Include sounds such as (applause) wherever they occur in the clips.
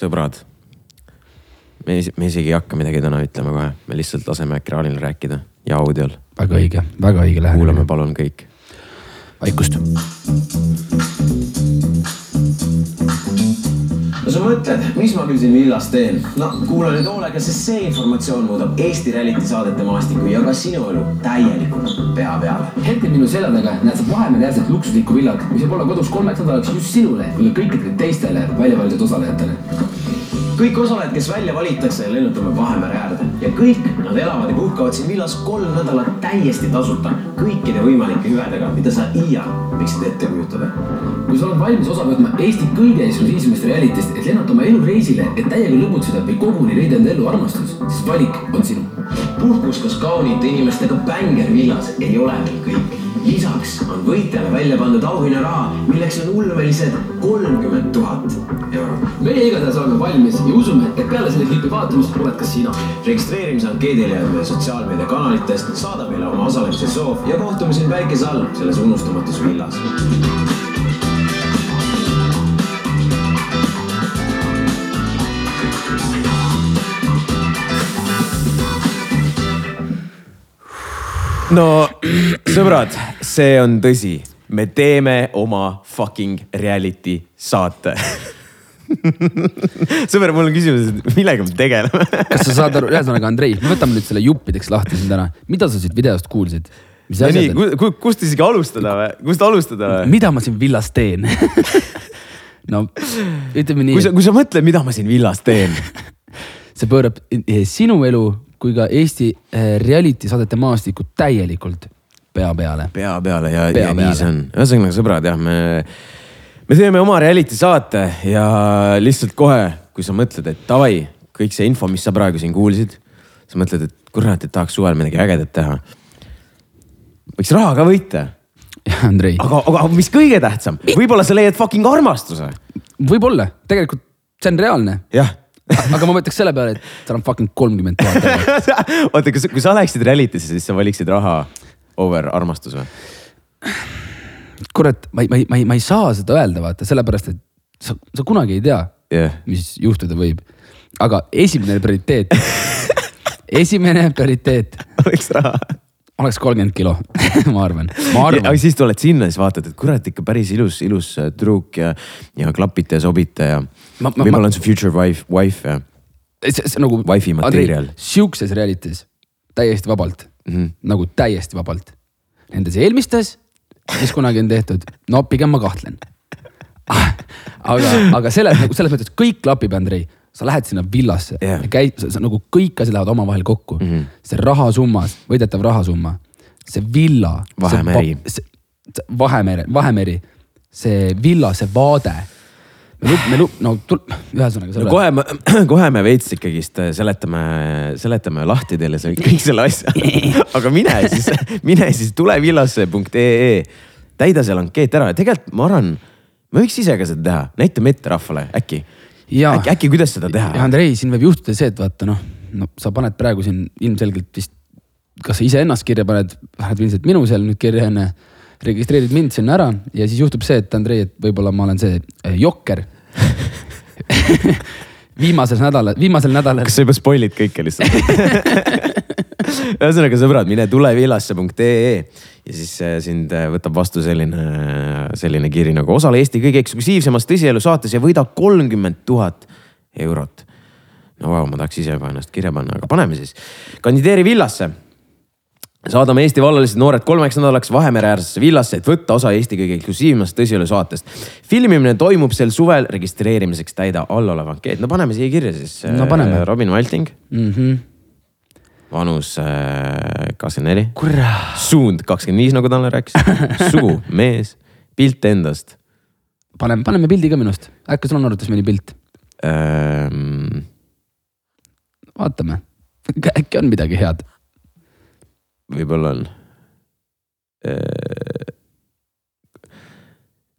sõbrad. me, me isegi ei hakka midagi täna ütlema kohe, me lihtsalt laseme ekraanil rääkida ja audiol. väga õige, väga õige lähenemine. kuulame palun kõik. vaikust. No sa mõtled, mis ma küll siin villas teen? no kuula nüüd hoolega, sest see informatsioon muudab Eesti reality saadete maastikku ja ka sinu elu täielikult pea peale. hetkel minu selja taga näed sa Vahemere äärset luksuslikku villat, mis võib olla kodus kolmeks nädalaks just sinule või kõikidele teistele välja valitud osalejatele. kõik osalejad, kes välja valitakse, lennutame Vahemere äärde ja kõik nad elavad ja puhkavad siin villas kolm nädalat täiesti tasuta kõikide võimalike hüvedega, mida sa iial võiksid ette kujutada. Kui sa oled valmis osa võtma Eesti kõige eksklusiivsemast realitist, et lennata oma elu reisile, et täiega lõbutseda või koguni leida enda elu armastus, siis valik on sinu. puhkus koos kaunite inimestega bängervillas ei ole veel kõik. lisaks on võitjale välja pandud auhinnaraha, milleks on ulmelised kolmkümmend tuhat eurot. meie igatahes oleme valmis ja usume, et peale selle klipi vaatamist oled ka sina. registreerimise ankeedile jääb meie sotsiaalmeediakanalitest, saada meile oma osalemise soov ja kohtume siin päikese all selles unustamatus villas. No sõbrad, see on tõsi, me teeme oma fucking reality saate. (laughs) Sõber, mul on küsimus, et millega me tegeleme? (laughs) Kas sa saad aru, ühesõnaga Andrei, me võtame nüüd selle juppideks lahti sind ära. mida sa siit videost kuulsid? nii, kust isegi alustada või, kust alustada või? mida ma siin villas teen? (laughs) No ütleme nii kui sa, kui sa mõtled, mida ma siin villas teen? See pöörab eh, sinu elu kui ka Eesti eh, reality saadete maastikku täielikult pea peale. pea peale ja, ja nii see on. ühesõnaga sõbrad jah, me, me teeme oma reality saate ja lihtsalt kohe, kui sa mõtled, et davai, kõik see info, mis sa praegu siin kuulsid, sa mõtled, et kurat, et tahaks suvel midagi ägedat teha. võiks raha ka võita, (laughs) Andrei, aga, aga mis kõige tähtsam, võib-olla sa leiad fucking armastuse. võib-olla tegelikult see on reaalne, jah aga ma mõtleks selle peale, et tal on fucking kolmkümmend tuhat eurot. (laughs) oota, kas, kui sa läheksid reality'sse, siis sa valiksid raha over armastus või? kurat, ma ei, ma ei, ma ei, ma ei saa seda öelda, vaata sellepärast, et sa, sa kunagi ei tea jah, mis juhtuda võib. aga esimene prioriteet, (laughs) esimene prioriteet oleks raha. Oleks kolmkümmend kilo, (laughs) ma arvan, ma aga arvan. siis tuled sinna, siis vaatad, et kurat ikka päris ilus, ilus äh, tüdruk ja, ja klapite ja sobite ja võib-olla on su future wife, wife ja see, see nagu. Wifi material. Siukses reality's täiesti vabalt mm. -hmm. nagu täiesti vabalt. Nendes eelmistes, mis kunagi on tehtud, no pigem ma kahtlen. (laughs) aga, aga selles nagu selles mõttes kõik klapib, Andrei, sa lähed sinna villasse yeah., käid, nagu kõik asjad lähevad omavahel kokku mm. -hmm. see rahasummas, võidetav rahasumma, see villa. Vahemeri. Vahemere, Vahemeri, see villa, see vaade. me, me, no tul- ühesõnaga no selle. kohe me, (clears throat) kohe me veits ikkagist äh, seletame, seletame lahti teile see kõik (laughs) selle asja. (laughs) aga mine siis, (laughs) mine siis tulevillasse.ee, täida seal ankeet ära ja tegelikult ma arvan, me võiks ise ka seda teha, näitame ette rahvale, äkki. Äkki, äkki, kuidas seda teha? Andrei, siin võib juhtuda see, et vaata noh, no sa paned praegu siin ilmselgelt vist, kas sa iseennast kirja paned, paned ilmselt minu seal nüüd kirja enne, registreerid mind sinna ära ja siis juhtub see, et Andrei, et võib-olla ma olen see eh, jokker (laughs) viimasel nädalal, viimasel nädalal kas sa juba spoil'id kõike lihtsalt? (laughs) (laughs) ühesõnaga sõbrad, mine tulevillasse.ee ja siis äh, sind äh, võtab vastu selline, selline kiri nagu osale Eesti kõige eksklusiivsemas tõsielu saates ja võida kolmkümmend tuhat eurot. no vau, ma tahaks ise juba ennast kirja panna, aga paneme siis. kandideeri villasse saadame Eesti vallalised noored kolmeks nädalaks Vahemere-äärsesse villasse, et võtta osa Eesti kõige eksklusiivsemast tõsielu saatest. filmimine toimub sel suvel, registreerimiseks täida allolev ankeet. no paneme siia kirja siis No paneme. äh, Robin Valting, mm. -hmm. Vanus äh, kakskümmend neli, suund kakskümmend viis, nagu Tanel rääkis, (laughs) sugu mees, pilt endast paneme, paneme pildi ka minust, äkki sul on arvutis mõni pilt, ähm,. vaatame, (laughs) äkki on midagi head. võib-olla on äh,.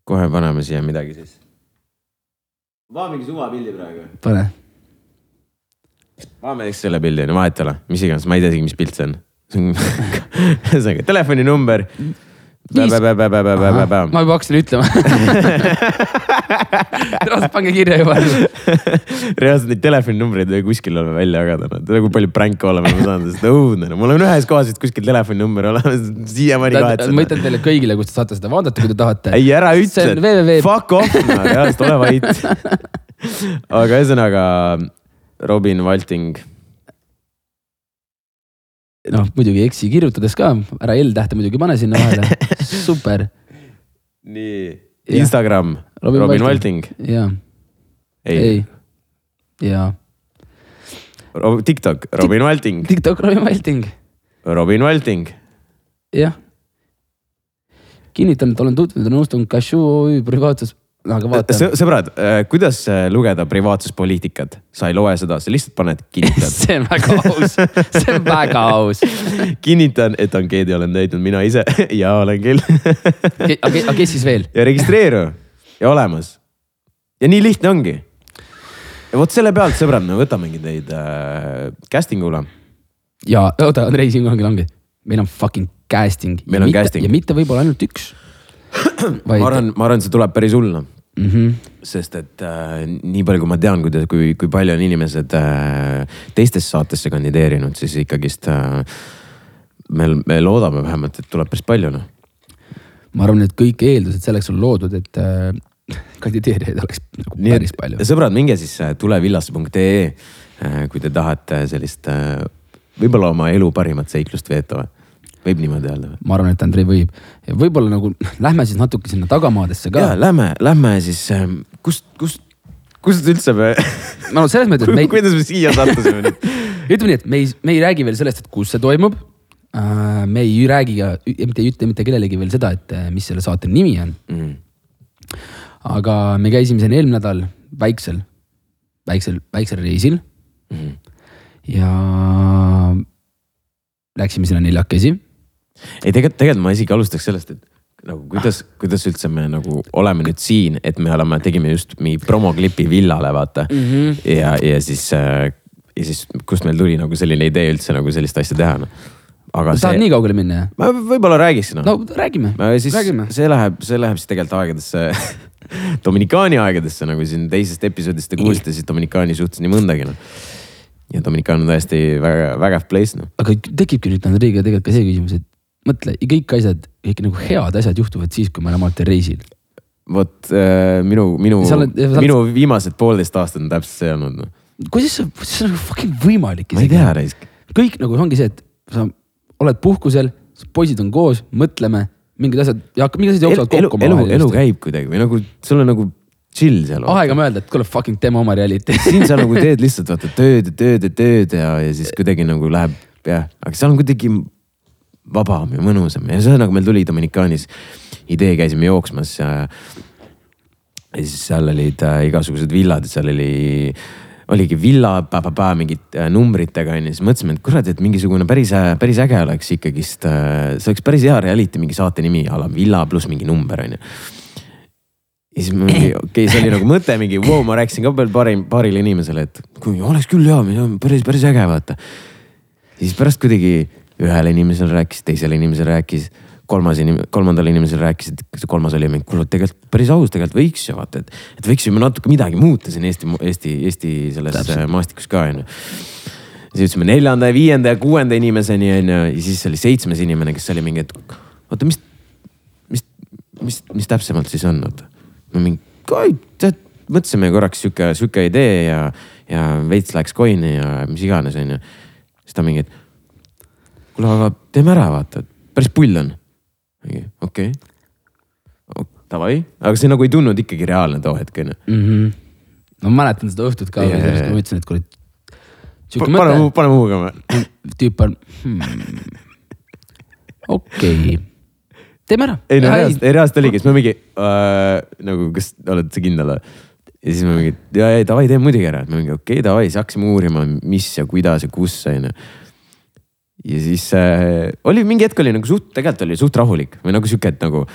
kohe paneme siia midagi siis. vaa mingi suvapildi praegu. pane, vaatame eks selle pildi on ju, vahet ei ole, mis iganes, ma ei tea isegi, mis pilt see on. ühesõnaga (laughs) telefoninumber, ma juba hakkasin ütlema (laughs) reaalselt pange kirja juba. reaalselt neid telefoninumbreid ei kuskil olema välja jagada, tead kui palju pränke oleme me saanud, sest õudne, mul on ühes kohas vist kuskil telefoninumber olemas, siiamaani ma kahetsen. ütlen teile kõigile, kus te saate seda vaadata, kui te tahate. ei, ära ütle fuck off, reaalselt ole vait. (laughs) aga ühesõnaga Robin Valting, noh, muidugi eksi kirjutades ka, ära L-tähte muidugi pane sinna vahele, (laughs) super, nii. Instagram, Robin Robin Valting. Valting, jaa, ei, ei, jaa, ei., TikTok, Robin Valting, TikTok Robin Valting, Robin Valting, jah. kinnitan, et olen tutvunud ja nõustunud Kashu OÜ privaatsus, aga vaata, sõbrad, kuidas äh, lugeda privaatsuspoliitikat, sa ei loe seda, sa lihtsalt paned (laughs) kinnitad see on väga aus, see on väga aus. (laughs) kinnitan, et ankeedi olen täitnud mina ise (laughs) ja olen küll aga aga kes siis veel? ja registreeru ja olemas. ja nii lihtne ongi. ja vot selle pealt, sõbrad, me võtamegi teid äh, casting ule. ja oota, Andrei, siin ongi lange, meil on fucking casting. Meil on casting. ja mitte võib-olla ainult üks. (coughs) ma arvan, ma arvan, see tuleb päris hull noh mm. -hmm. sest et äh, nii palju, kui ma tean, kuidas, kui, kui palju on inimesed äh, teistesse saatesse kandideerinud, siis ikkagist äh, me, me loodame vähemalt, et tuleb päris palju noh. ma arvan, et kõik eeldused selleks on loodud, et äh, (laughs) kandideerijaid oleks nagu nii päris palju. sõbrad, minge siis äh, tulevillasse.ee, kui te tahate sellist äh, võib-olla oma elu parimat seiklust veeta. Võib niimoodi öelda või? ma arvan, et Andrei võib ja võib-olla nagu (laughs) lähme siis natuke sinna tagamaadesse ka ja. lähme, lähme siis, kust, kust, kust üldse me, (laughs) no selles mõttes, et me ei, kuidas me siia sattusime nüüd? (laughs) ütleme nii, et me ei, me ei räägi veel sellest, et kus see toimub. me ei räägi ka, mitte ei ütle mitte kellelegi veel seda, et äh, mis selle saate nimi on. Mm. aga me käisime siin eelmine nädal väiksel, väiksel, väiksel reisil Mhm. ja läksime sinna neljakesi. ei, tegelikult, tegelikult ma isegi alustaks sellest, et nagu kuidas, kuidas üldse me nagu oleme nüüd siin, et me oleme, tegime just mingi promoklipi villale, vaata mm. -hmm. ja, ja siis äh,, ja siis kust meil tuli nagu selline idee üldse nagu sellist asja teha, noh. aga tahad see, nii kaugele minna jah? ma võib-olla räägiks noh no räägime, siis räägime. see läheb, see läheb siis tegelikult aegadesse (laughs) Dominikaani aegadesse, nagu siin teisest episoodist te kuulsite, siis Dominikaani suhtes nii mõndagi noh. ja Dominikaan on tõesti väga vägev place noh. aga tekibki nüüd Andreiga tegelikult ka see küsimus, et mõtle, kõik asjad, kõik nagu head asjad juhtuvad siis, kui me oleme alati reisil. vot äh, minu, minu oled-, minu viimased poolteist aastat on täpselt see olnud noh. kuidas see, see nagu fucking võimalik ma ei tea, raisk. kõik nagu ongi see, et sa oled puhkusel, poisid on koos, mõtleme, mingid asjad ja mingid asjad jooksevad elu, kokku. elu, elu käib kuidagi või nagu sul on nagu chill seal. aega mõelda, et kuule fucking teeme oma reality. siin sa nagu (laughs) teed lihtsalt vaata tööd ja tööd ja tööd ja, ja siis kuidagi nagu läheb jah, aga seal on kuidagi vabam ja mõnusam ja ühesõnaga meil tuli Dominikaanis idee, käisime jooksmas ja. ja siis seal olid äh, igasugused villad, seal oli, oligi villa, mingid äh, numbritega onju, siis mõtlesime, et kurat, et mingisugune päris, päris äge oleks ikkagist äh,, see oleks päris hea reality mingi saate nimi a la villa pluss mingi number onju ja siis ma mingi, (coughs) okei okay,, see oli nagu mõte mingi, vau, ma rääkisin ka veel paari, paarile inimesele, et kui oleks küll hea, päris, päris äge vaata. ja siis pärast kuidagi ühele inimesele rääkis, teisele inimesele rääkis, kolmas inim-, kolmandale inimesele rääkis, et see kolmas oli mingi, kuule tegelikult päris aus, tegelikult võiks ju vaata, et, et võiksime natuke midagi muuta siin Eesti, Eesti, Eesti selles Täpselt. maastikus ka onju. siis jõudsime neljanda ja viienda ja kuuenda inimeseni onju ja siis oli seitsmes inimene, kes oli mingi, et oota, mis, mis, mis, mis täpsemalt siis on, oota ma mingi, tead, mõtlesime korraks sihuke, sihuke idee ja, ja veits läks coin'i ja mis iganes, onju. siis ta mingi, et kuule, aga teeme ära, vaata, päris pull on. okei okay., davai, aga see nagu ei tundunud ikkagi reaalne too hetk onju. Mhm. no ma mäletan seda õhtut ka yeah,, ma ütlesin, et kuule. pane muu, pane muugama. tüüp on hmm,, okei okay., teeme ära. ei no reaalselt, ei reaalselt oligi, siis ma mingi äh, nagu, kas oled sa kindel või? ja siis ma mingi, ja, ja davai, teeme muidugi ära, ma mingi okei okay,, davai, siis hakkasime uurima, mis ja kuidas ja kus onju. Ja siis äh, oli mingi hetk oli nagu suht, tegelikult oli suht rahulik või nagu sihuke, et nagu.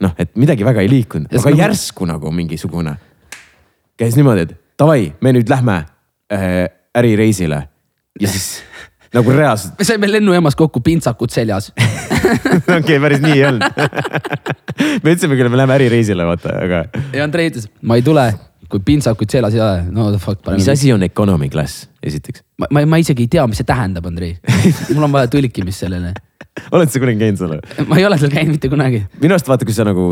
noh, et midagi väga ei liikunud, aga nagu- järsku nagu mingisugune. käis niimoodi, et davai, me nüüd lähme äh, ärireisile ja siis (laughs) nagu reaalselt, me saime lennujaamas kokku pintsakud seljas. (laughs) okei, päris nii ei olnud. (laughs) me ütlesime küll, me läheme ärireisile, vaata, aga ja Andrei ütles, ma ei tule, kui pintsakud seljas ei ole, no the fuck. mis asi on economy class, esiteks? ma, ma, ma isegi ei tea, mis see tähendab, Andrei. (laughs) mul on vaja tõlkimist sellele. oled sa kunagi käinud seal? ma ei ole seal käinud mitte kunagi. minu arust vaata, kui sa nagu,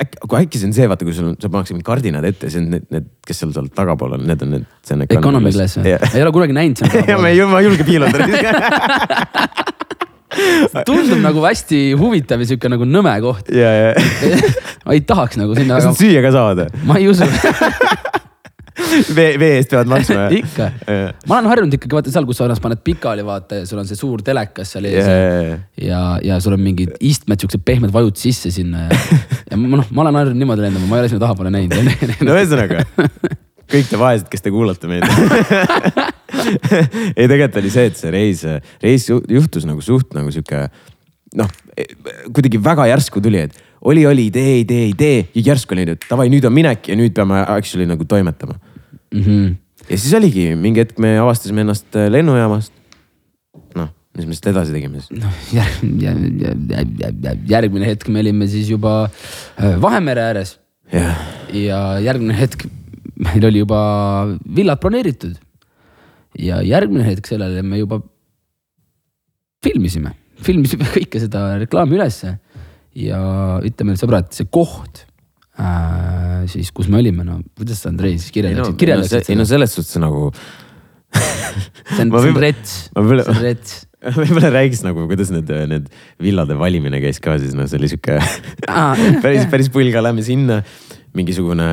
äkki, kui äkki see on see, vaata, kui sul, sa pannakse mingid kardinad ette, see on need, need, kes seal seal tagapool on, need on need, on Economy class või? ei ole kunagi näinud (laughs) ja ma seda. ei, ma ei julge piiloda. (laughs) tundub nagu hästi huvitav ja sihuke nagu nõme koht. ja, ja, (laughs) ma ei tahaks nagu sinna kas nad väga, süüa ka saavad? ma ei usu (laughs) vee, vee eest peavad maksma? ikka, ma olen harjunud ikkagi vaata seal, kus sa ennast paned pikali, vaata ja sul on see suur telekas seal ees Jaa. ja, ja sul on mingid istmed, siuksed pehmed vajud sisse sinna ja, (laughs) ja ma noh, ma olen harjunud niimoodi lendama, ma ei ole sinna tahapoole näinud. no ühesõnaga, kõik te vaesed, kes te kuulate meid. (laughs) ei, tegelikult oli see, et see reis, reis ju- juhtus nagu suht nagu sihuke noh, kuidagi väga järsku tuli, et oli, oli idee, idee, idee ja järsku oli nüüd davai, nüüd on minek ja nüüd peame actually nagu toimetama. mm. -hmm. ja siis oligi mingi hetk me avastasime ennast lennujaamast. noh, mis me siis edasi tegime siis? noh, järg, järgmine hetk me olime siis juba äh, Vahemere ääres ja järgmine hetk meil oli juba villad broneeritud. ja järgmine hetk sellele me juba filmisime, filmisime (laughs) kõike seda reklaami ülesse ja ütleme, sõbrad, see koht äh, siis, kus me olime, no kuidas sa Andrei siis ei no, kirjeldaksid, kirjeldaksid ei no seda? selles suhtes nagu (laughs) see on, see on rets, see on rets. võib-olla räägiks nagu, kuidas need, need villade valimine käis ka siis, noh, see oli sihuke (laughs) päris, päris pull ka, lähme sinna. mingisugune,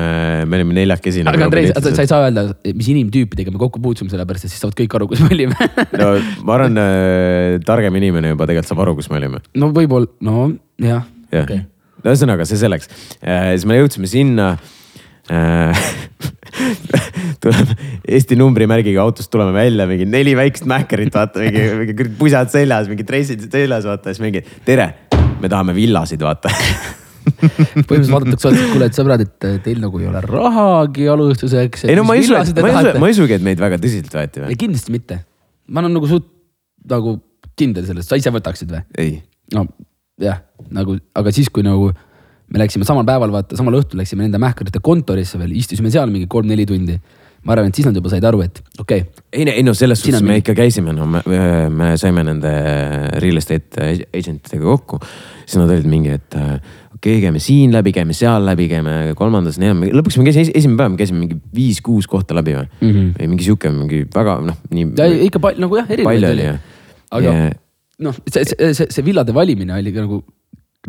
me olime neljakesi. aga Andrei, sa sa ei saa öelda, mis inimtüüpidega me kokku puutusime, sellepärast et siis saavad kõik aru, kus me olime no ma arvan äh,, targem inimene juba tegelikult saab aru, kus me olime. no võib-olla, no jah. jah okay., no ühesõnaga see selleks äh,. siis me jõudsime sinna äh. (laughs) tuleme Eesti numbrimärgiga autost tuleme välja, mingi neli väikest mähkerit, vaata mingi, mingi pusad seljas, mingid dressid seljas, vaata siis mingi tere, me tahame villasid, vaata (laughs) põhimõtteliselt vaadatakse otsa, et kuule, et sõbrad, et teil nagu ei ole rahagi alustuseks. ei no ma ei usu, ma ei usu, ma ei usugi, et meid väga tõsiselt võeti või? kindlasti mitte. ma olen nagu suht nagu kindel selles, sa ise võtaksid või? ei, no jah, nagu, aga siis, kui nagu me läksime samal päeval, vaata samal õhtul läksime nende mähkmete kontorisse veel, istusime seal mingi kolm-neli tundi. ma arvan, et siis nad juba said aru, et okei okay,, ei ei no selles suhtes me mingi- ikka käisime, no me, me saime nende real estate agent idega kokku. siis nad olid mingi, et okei okay,, käime siin läbi, käime seal läbi, käime kolmandas, neljandas, lõpuks me käisime, esimene päev me käisime mingi viis-kuus kohta läbi või mm. Mhm. või mingi sihuke mingi väga noh, nii. ikka palju nagu jah, erinevaid palju oli jah. aga Ja- noh, see, see, see, see villade valimine oli ka nagu,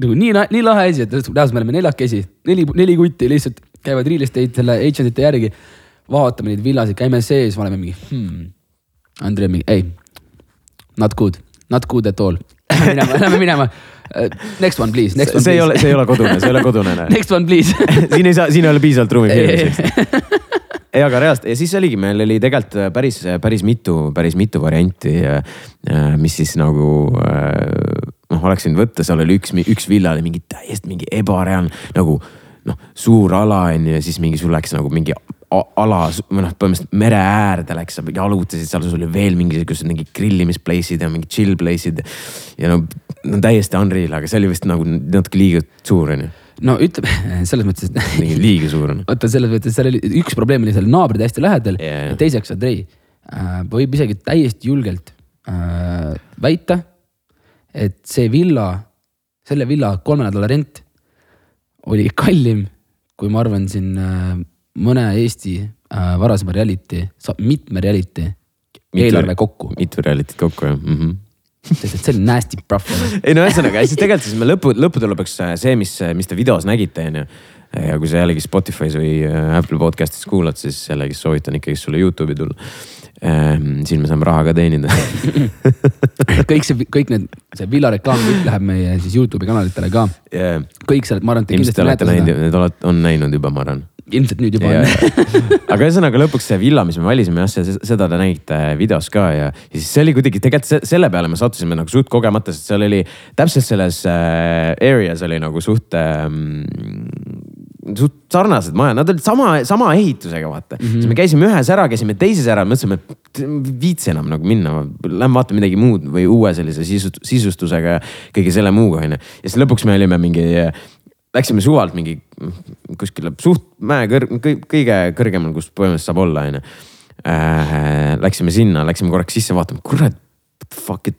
nagu nii, nii lahe asi, et reaalselt me oleme neljakesi, neli, neli kutti lihtsalt käivad real estate selle agent'ite järgi. vaatame neid villasid, käime sees, me oleme mingi hmm.. Andrei mingi, ei, not good, not good at all. (laughs) Lähme minema, lähme minema. Next one please, next one see ei ole, please. see ei ole kodune, see ei ole kodune. (laughs) Next one please. (laughs) siin ei saa, siin ei ole piisavalt ruumi filmimiseks. ei, aga reaalselt ja siis oligi, meil oli tegelikult päris, päris mitu, päris mitu varianti, mis siis nagu noh, oleks võinud võtta, seal oli üks, üks villa oli mingi täiesti mingi ebareaalne nagu noh, suur ala on ju ja siis mingi sul läks nagu mingi ala või noh, põhimõtteliselt mere äärde läks, sa jalutasid seal, sul oli veel mingisugused mingi grillimisplace'id ja mingi chill place'id. ja no, no täiesti unreal, aga see oli vist nagu natuke liiga suur on ju, no ütleme (laughs) selles mõttes, et liiga suur on. vaata selles mõttes, seal oli üks probleem oli seal naabrid hästi lähedal Jaa, ja teiseks Andrei äh, võib isegi täiesti julgelt äh, väita, et see villa, selle villa kolme nädala rent oli kallim, kui ma arvan siin äh, mõne Eesti äh, varasema reality, mitme reality eelarve kokku, mitu reality't kokku jah mm -hmm. Sest et see oli nasty prof. ei no ühesõnaga, siis tegelikult siis me lõpu, lõppude lõpuks äh, see, mis, mis te videos nägite, onju. ja kui sa jällegi Spotify's või äh, Apple podcast'is kuulad, siis jällegi soovitan ikkagi sulle Youtube'i tulla. siin me saame raha ka teenida. (laughs) kõik see, kõik need, see villa reklaam kõik läheb meie siis Youtube'i kanalitele ka. kõik seal, ma arvan, et te kindlasti näete seda. need olete, on näinud juba, ma arvan. Ilmselt nüüd juba Ja, on. aga ühesõnaga lõpuks see villa, mis me valisime jah, seda te nägite videos ka ja, ja siis see oli kuidagi tegelikult se- selle peale me sattusime nagu suht kogemata, sest seal oli täpselt selles äh, areas oli nagu suht ähm, suht sarnased majad, nad olid sama, sama ehitusega, vaata mm. -hmm. siis me käisime ühes ära, käisime teises ära, mõtlesime, et viitsi enam nagu minna, lähme vaatame midagi muud või uue sellise sisust, sisustusega ja kõige selle muuga onju. ja siis lõpuks me olime mingi, läksime suvalt mingi kuskile suht mäe kõrg, kõige kõrgemal, kus põhimõtteliselt saab olla onju äh,. Läksime sinna, läksime korraks sisse vaatama, kurat, fuck it,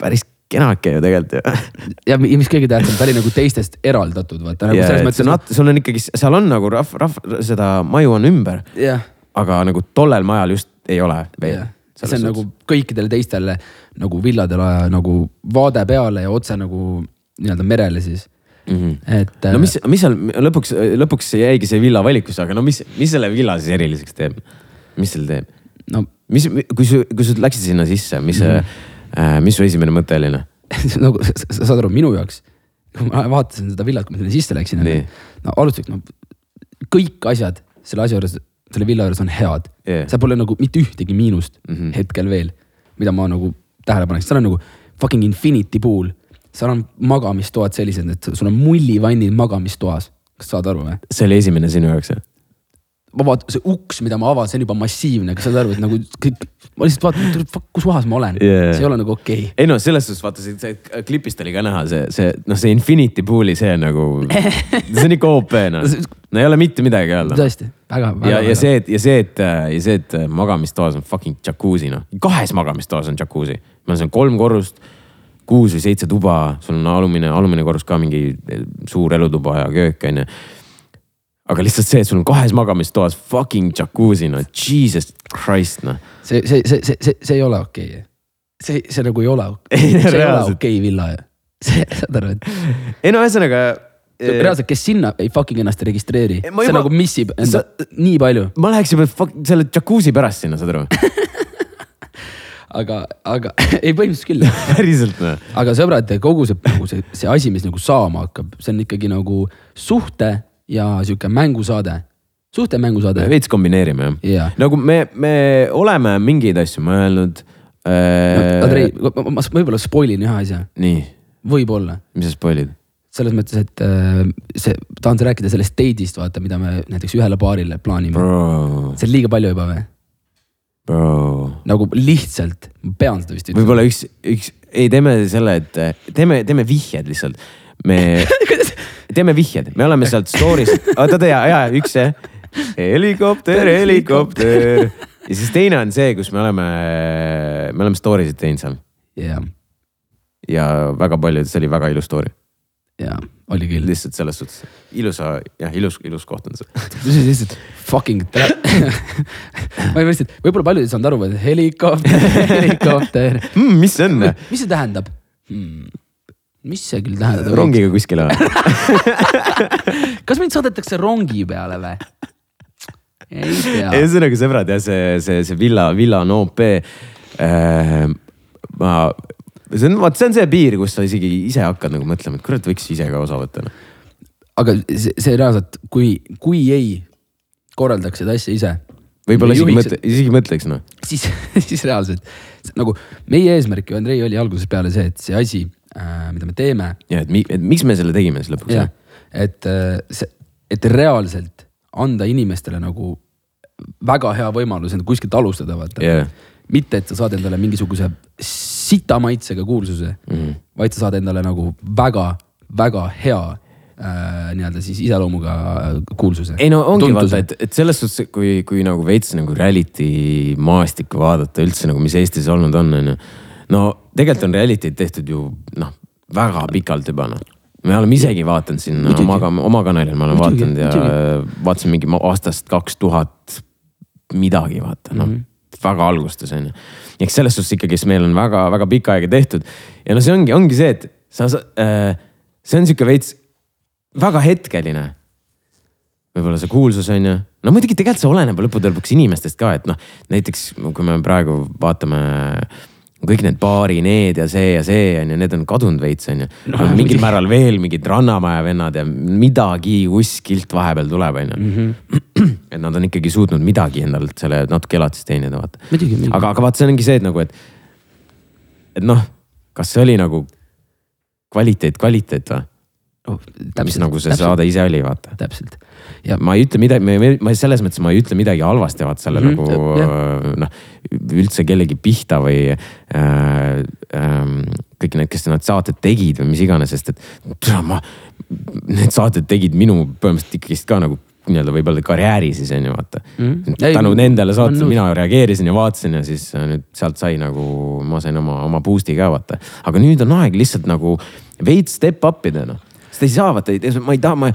päris kenake ju tegelikult ju. (laughs) ja mi- mis kõige tähtsam, ta oli nagu teistest eraldatud, vaata nagu ja selles mõttes nat-, sul on ikkagi, seal on nagu rahv, rahv, seda maju on ümber, jah, aga nagu tollel majal just ei ole veel jah. see on nagu kõikidele teistele nagu villadele nagu vaade peale ja otse nagu nii-öelda merele siis mm. -hmm. et. no mis, mis seal lõpuks, lõpuks jäigi see villa valikusse, aga no mis, mis selle villa siis eriliseks teeb? mis selle teeb? no mis, kui sa, kui sa läksid sinna sisse, mis mm, -hmm. mis su esimene mõte oli noh? (laughs) nagu sa sa saad aru, minu jaoks, kui ma vaatasin seda villat, kui ma sinna sisse läksin no alustuseks no kõik asjad selle asja juures, selle villa juures on head yeah.. seal pole nagu mitte ühtegi miinust mm. -hmm. hetkel veel, mida ma nagu tähele paneks, seal on nagu fucking infinity pool. Seal on magamistoad sellised, et sul on mullivannid magamistoas, kas saad aru või? see oli esimene sinu jaoks jah? ma vaatan, see uks, mida ma avan, see on juba massiivne, kas saad aru, et nagu kõik, ma lihtsalt vaatan, kus kohas ma olen Yeah. see ei ole nagu okei okay.. ei no selles suhtes vaata see, klipist oli ka näha see, see noh, see Infinity Pool'i see nagu, (laughs) see on ikka OP noh, no ei ole mitte midagi öelda. tõesti, väga, väga. ja, ja see, et ja see, et ja see, et magamistoas on fucking jacuzzi noh, kahes magamistoas on jacuzzi, on seal kolm korrust, kuus või seitse tuba, sul on alumine, alumine korrus ka mingi suur elutuba ja köök onju. aga lihtsalt see, et sul on kahes magamistoas fucking jacuzzi noh, jesus christ noh. see, see, see, see, see, see ei ole okei okay.. see, see nagu ei ole, (laughs) Ei, see ei ole okei okay, villa ju. saad aru, et ei no ühesõnaga. reaalselt, kes sinna ei fucking ennast ei registreeri, Eh, see juba- nagu missib enda Sa- nii palju, ma läheks juba selle jacuzzi pärast sinna, saad aru? (laughs) aga, aga (laughs) ei põhimõtteliselt küll. päriselt noh. aga sõbrad, kogu see nagu see, see asi, mis nagu saama hakkab, see on ikkagi nagu suhte ja sihuke mängusaade, suhte mängusaade. veits kombineerime jah Jaa. nagu me, me oleme mingeid asju mõelnud äh,. Andrei, ma, võib-olla spoil in ühe asja, nii, võib-olla mis sa spoil'id? selles mõttes, et äh, see, tahan rääkida sellest date'ist, vaata, mida me näiteks ühele paarile plaanime. See on liiga palju juba või? bro. nagu lihtsalt, ma pean seda vist ütlema. võib-olla üks, üks, ei teeme selle, et teeme, teeme vihjed lihtsalt. me (laughs) teeme vihjed, me oleme sealt story's, oota oota ja, ja üks see. helikopter, helikopter (laughs) ja siis teine on see, kus me oleme, me oleme story sid teinud seal jah, ja väga palju, see oli väga ilus story. Ja oli küll. lihtsalt selles suhtes ilusa, jah, ilus, ilus koht on see. (laughs) lihtsalt fucking (laughs) ma ei mõista, võib-olla paljud ei saanud aru, et helikopter, helikopter. (laughs) Mm, mis see on? mis see tähendab hmm.? mis see küll tähendab? rongiga kuskile või? kas mind saadetakse rongi peale või? ei tea. ühesõnaga sõbrad jah, see, see, see villa, villa on OP äh,. ma, see on, vot see on see piir, kus sa isegi ise hakkad nagu mõtlema, et kurat, võiks ise ka osa võtta noh. aga see, see reaalselt, kui, kui ei korraldaks seda asja ise. võib-olla isegi mõtle, isegi mõtleks noh. siis, (laughs) siis reaalselt nagu meie eesmärk ju Andrei oli algusest peale see, et see asi äh,, mida me teeme ja et, mi, et miks me selle tegime siis lõpuks et äh, see, et reaalselt anda inimestele nagu väga hea võimalus enda kuskilt alustada, vaata Jah. mitte, et sa saad endale mingisuguse sita maitsega kuulsuse mm, vaid sa saad endale nagu väga-väga hea äh, nii-öelda siis iseloomuga kuulsuse. ei no ongi vaata, et, et selles suhtes, kui, kui nagu veits nagu reality maastikku vaadata üldse nagu, mis Eestis olnud on, on ju. no tegelikult on reality'd tehtud ju noh, väga pikalt juba noh. me oleme isegi vaadanud siin Muidugi. oma, oma kanalil ma olen vaadanud ja vaatasin mingi aastast kaks tuhat midagi vaata noh mm -hmm. Väga algustes on ju. eks selles suhtes ikkagi, siis meil on väga-väga pikka aega tehtud ja no see ongi, ongi see, et sa, sa äh,, see on sihuke veits väga hetkeline võib-olla see kuulsus on ju, no muidugi tegelikult see oleneb lõppude lõpuks inimestest ka, et noh, näiteks kui me praegu vaatame kõik need baari need ja see ja see on ju, need on kadunud veits on ju no,. mingil määral veel mingid Rannamaja vennad ja midagi kuskilt vahepeal tuleb, on Mhm. ju. (clears throat) et nad on ikkagi suutnud midagi endalt selle natuke elatist teenida, vaata. Aga, aga vaat see ongi see, et nagu, et, et noh, kas see oli nagu kvaliteet, kvaliteet või? oh,. mis nagu see saade ise oli, vaata. täpselt ja ma ei ütle midagi, ma selles mõttes ma ei ütle midagi halvasti, vaata selle mm -hmm, nagu noh, üldse kellegi pihta või äh, äh, kõik need, kes need saated tegid või mis iganes, sest et tere, ma, need saated tegid minu põhimõtteliselt ikkagist ka nagu nii-öelda võib-olla karjääri siis on ju vaata mm. Tänu nendele saatele mina reageerisin ja vaatasin ja siis äh, nüüd sealt sai nagu, ma sain oma, oma boost'i ka vaata. aga nüüd on aeg lihtsalt nagu veits step up ida noh sest ei saa vaata, ma ei taha, ma,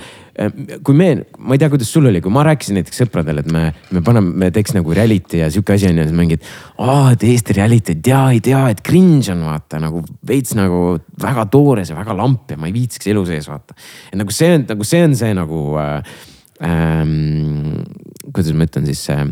kui me, ma ei tea, kuidas sul oli, kui ma rääkisin näiteks sõpradele, et me, me paneme, me teeks nagu reality ja sihuke asi on ja siis mingid. aa, et Eesti reality, et jaa, ei tea, et cringe on vaata nagu veits nagu väga toores ja väga lamp ja ma ei viitsiks elu sees vaata. et nagu see on, nagu see on see nagu äh, ähm,, kuidas ma ütlen siis äh,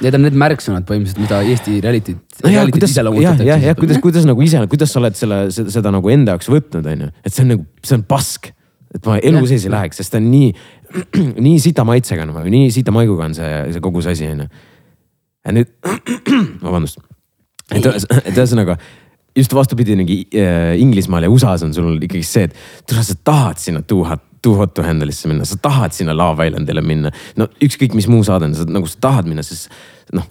need on need märksõnad põhimõtteliselt, mida Eesti reality. no ja kuidas, jah, jah, jah, kuidas, kuidas nagu ise, kuidas sa oled selle, seda, seda nagu enda jaoks võtnud, on ju, et see on nagu, see on pask. et ma elu Jah. sees ei läheks, sest ta on nii, (clears throat) nii sita maitsega nagu, nii sita maiguga on see, see kogu see asi on ju. ja nüüd, (clears throat) vabandust, et, ühesõnaga just vastupidi nagu äh, Inglismaal ja USA-s on sul ikkagi see, et tule, sa tahad sinna Too Hot, Too Hot to Handle'isse minna, sa tahad sinna Love Islandile minna. no ükskõik, mis muu saade on, sa nagu sa tahad minna, sest noh,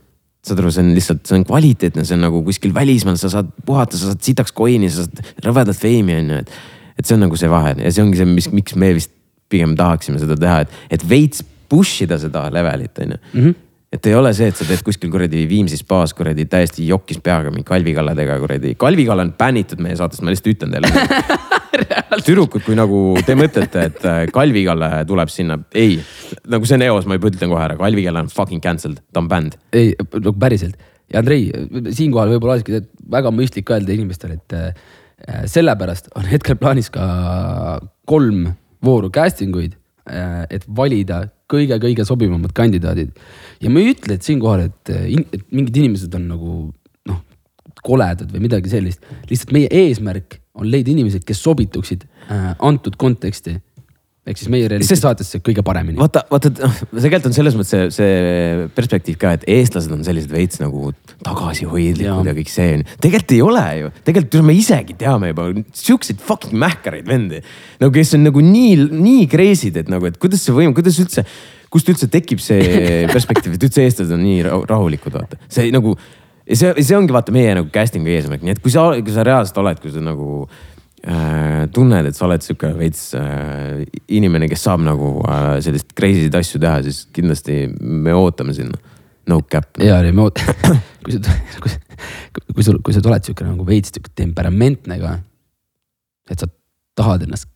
saad aru, see on lihtsalt, see on kvaliteetne, see on nagu kuskil välismaal, sa saad puhata, sa saad sitaks coin'i, sa saad rõvedat feimi on ju, et. et see on nagu see vahe ja see ongi see, mis, miks me vist pigem tahaksime seda teha, et, et veits push ida seda levelit on ju et ei ole see, et sa teed kuskil kuradi Viimsis baas kuradi täiesti jokis peaga mingi Kalvi Kalladega kuradi. Kalvi Kalla on bännitud meie saatest, ma lihtsalt ütlen teile. (laughs) tüdrukud, kui nagu te mõtlete, et äh, Kalvi Kalle tuleb sinna, ei, nagu see on eos, ma juba ütlen kohe ära, Kalvi Kalle on fucking cancelled, ta on bänd. ei, nagu päriselt ja Andrei, siinkohal võib-olla olekski väga mõistlik öelda inimestele, et äh, sellepärast on hetkel plaanis ka kolm vooru casting uid, et valida kõige-kõige sobivamad kandidaadid. ja ma ei ütle, et siinkohal, et, äh, et mingid inimesed on nagu noh, koledad või midagi sellist, lihtsalt meie eesmärk on leida inimesed, kes sobituksid äh, antud konteksti ehk siis meie reality Sest- saatesse kõige paremini. vaata, vaata, noh, tegelikult on selles mõttes see, see perspektiiv ka, et eestlased on sellised veits nagu tagasihoidlikud ja kõik see on tegelikult ei ole ju, tegelikult me isegi teame juba siukseid fucking mähkareid vendi. no kes on nagu nii, nii crazy'd, et nagu, et kuidas see võim, kuidas üldse, kust üldse tekib see (laughs) perspektiiv, et üldse eestlased on nii rahu- rahulikud, vaata. see nagu, see, see ongi vaata meie nagu casting'u eesmärk, nii et kui sa, kui sa reaalselt oled, kui sa nagu äh, tunned, et sa oled sihuke veits äh, inimene, kes saab nagu äh, sellist crazy sid asju teha, siis kindlasti me ootame sinna. No cap. ja, ja ma ootan, kui sa, (coughs) kui, kui sul, kui sa oled sihuke nagu veits sihuke temperamentne ka. et sa tahad ennast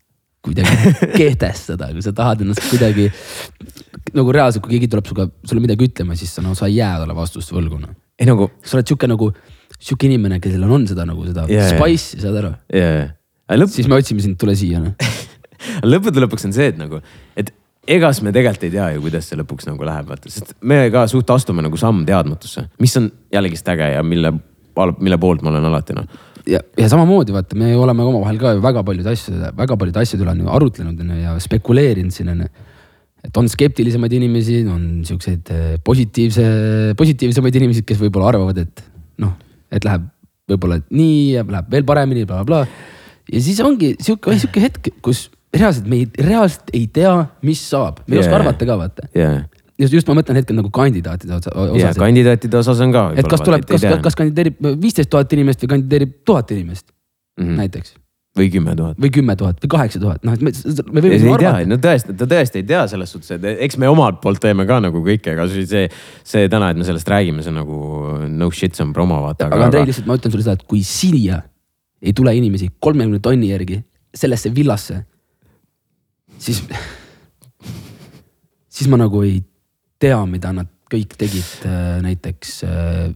kuidagi (laughs) kehtestada, kui sa tahad ennast kuidagi nagu reaalselt, kui keegi tuleb sinuga, sulle midagi ütlema, siis sa no sa ei jää talle vastust võlgu noh. Ei nagu, sa oled sihuke nagu, sihuke inimene, kellel on seda nagu seda yeah, spice'i, saad aru. jaa, lõpp, siis me otsime sind, tule siia noh. (laughs) lõppude lõpuks on see, et nagu, et egas me tegelikult ei tea ju, kuidas see lõpuks nagu läheb, vaata, sest me ka suht astume nagu samm teadmatusse, mis on jällegist äge ja mille, mille poolt ma olen alati noh. ja, ja samamoodi vaata, me oleme omavahel ka ju väga paljude asjade, väga paljude asjade üle on ju arutlenud onju ja spekuleerinud siin onju. Et on skeptilisemaid inimesi, on siukseid eh, positiivse, positiivsemaid inimesi, kes võib-olla arvavad, et noh, et läheb võib-olla nii ja läheb veel paremini bla,, blablabla. ja siis ongi sihuke, sihuke hetk, kus reaalselt me ei, reaalselt ei tea, mis saab, me ei Jaa. oska arvata ka vaata. jaa, just, just ma mõtlen hetkel nagu kandidaatide osa- ja osas. kandidaatide osas on ka. et kas tuleb, kas, kas kandideerib viisteist tuhat inimest või kandideerib tuhat inimest mm -hmm. näiteks või kümme tuhat. või kümme tuhat või kaheksa tuhat, noh, et me, me võime ei siin tea, no tõesti, ta tõesti ei tea selles suhtes, et eks me omalt poolt teeme ka nagu kõike, kasvõi see, see täna, et me sellest räägime, see on nagu no shit, see on promo vaata. aga Andrei, lihtsalt ma ütlen sulle seda, et kui siia ei tule inimesi kolmekümne tonni järgi sellesse villasse, siis, (laughs) siis ma nagu ei tea, mida nad kõik tegid äh, näiteks äh,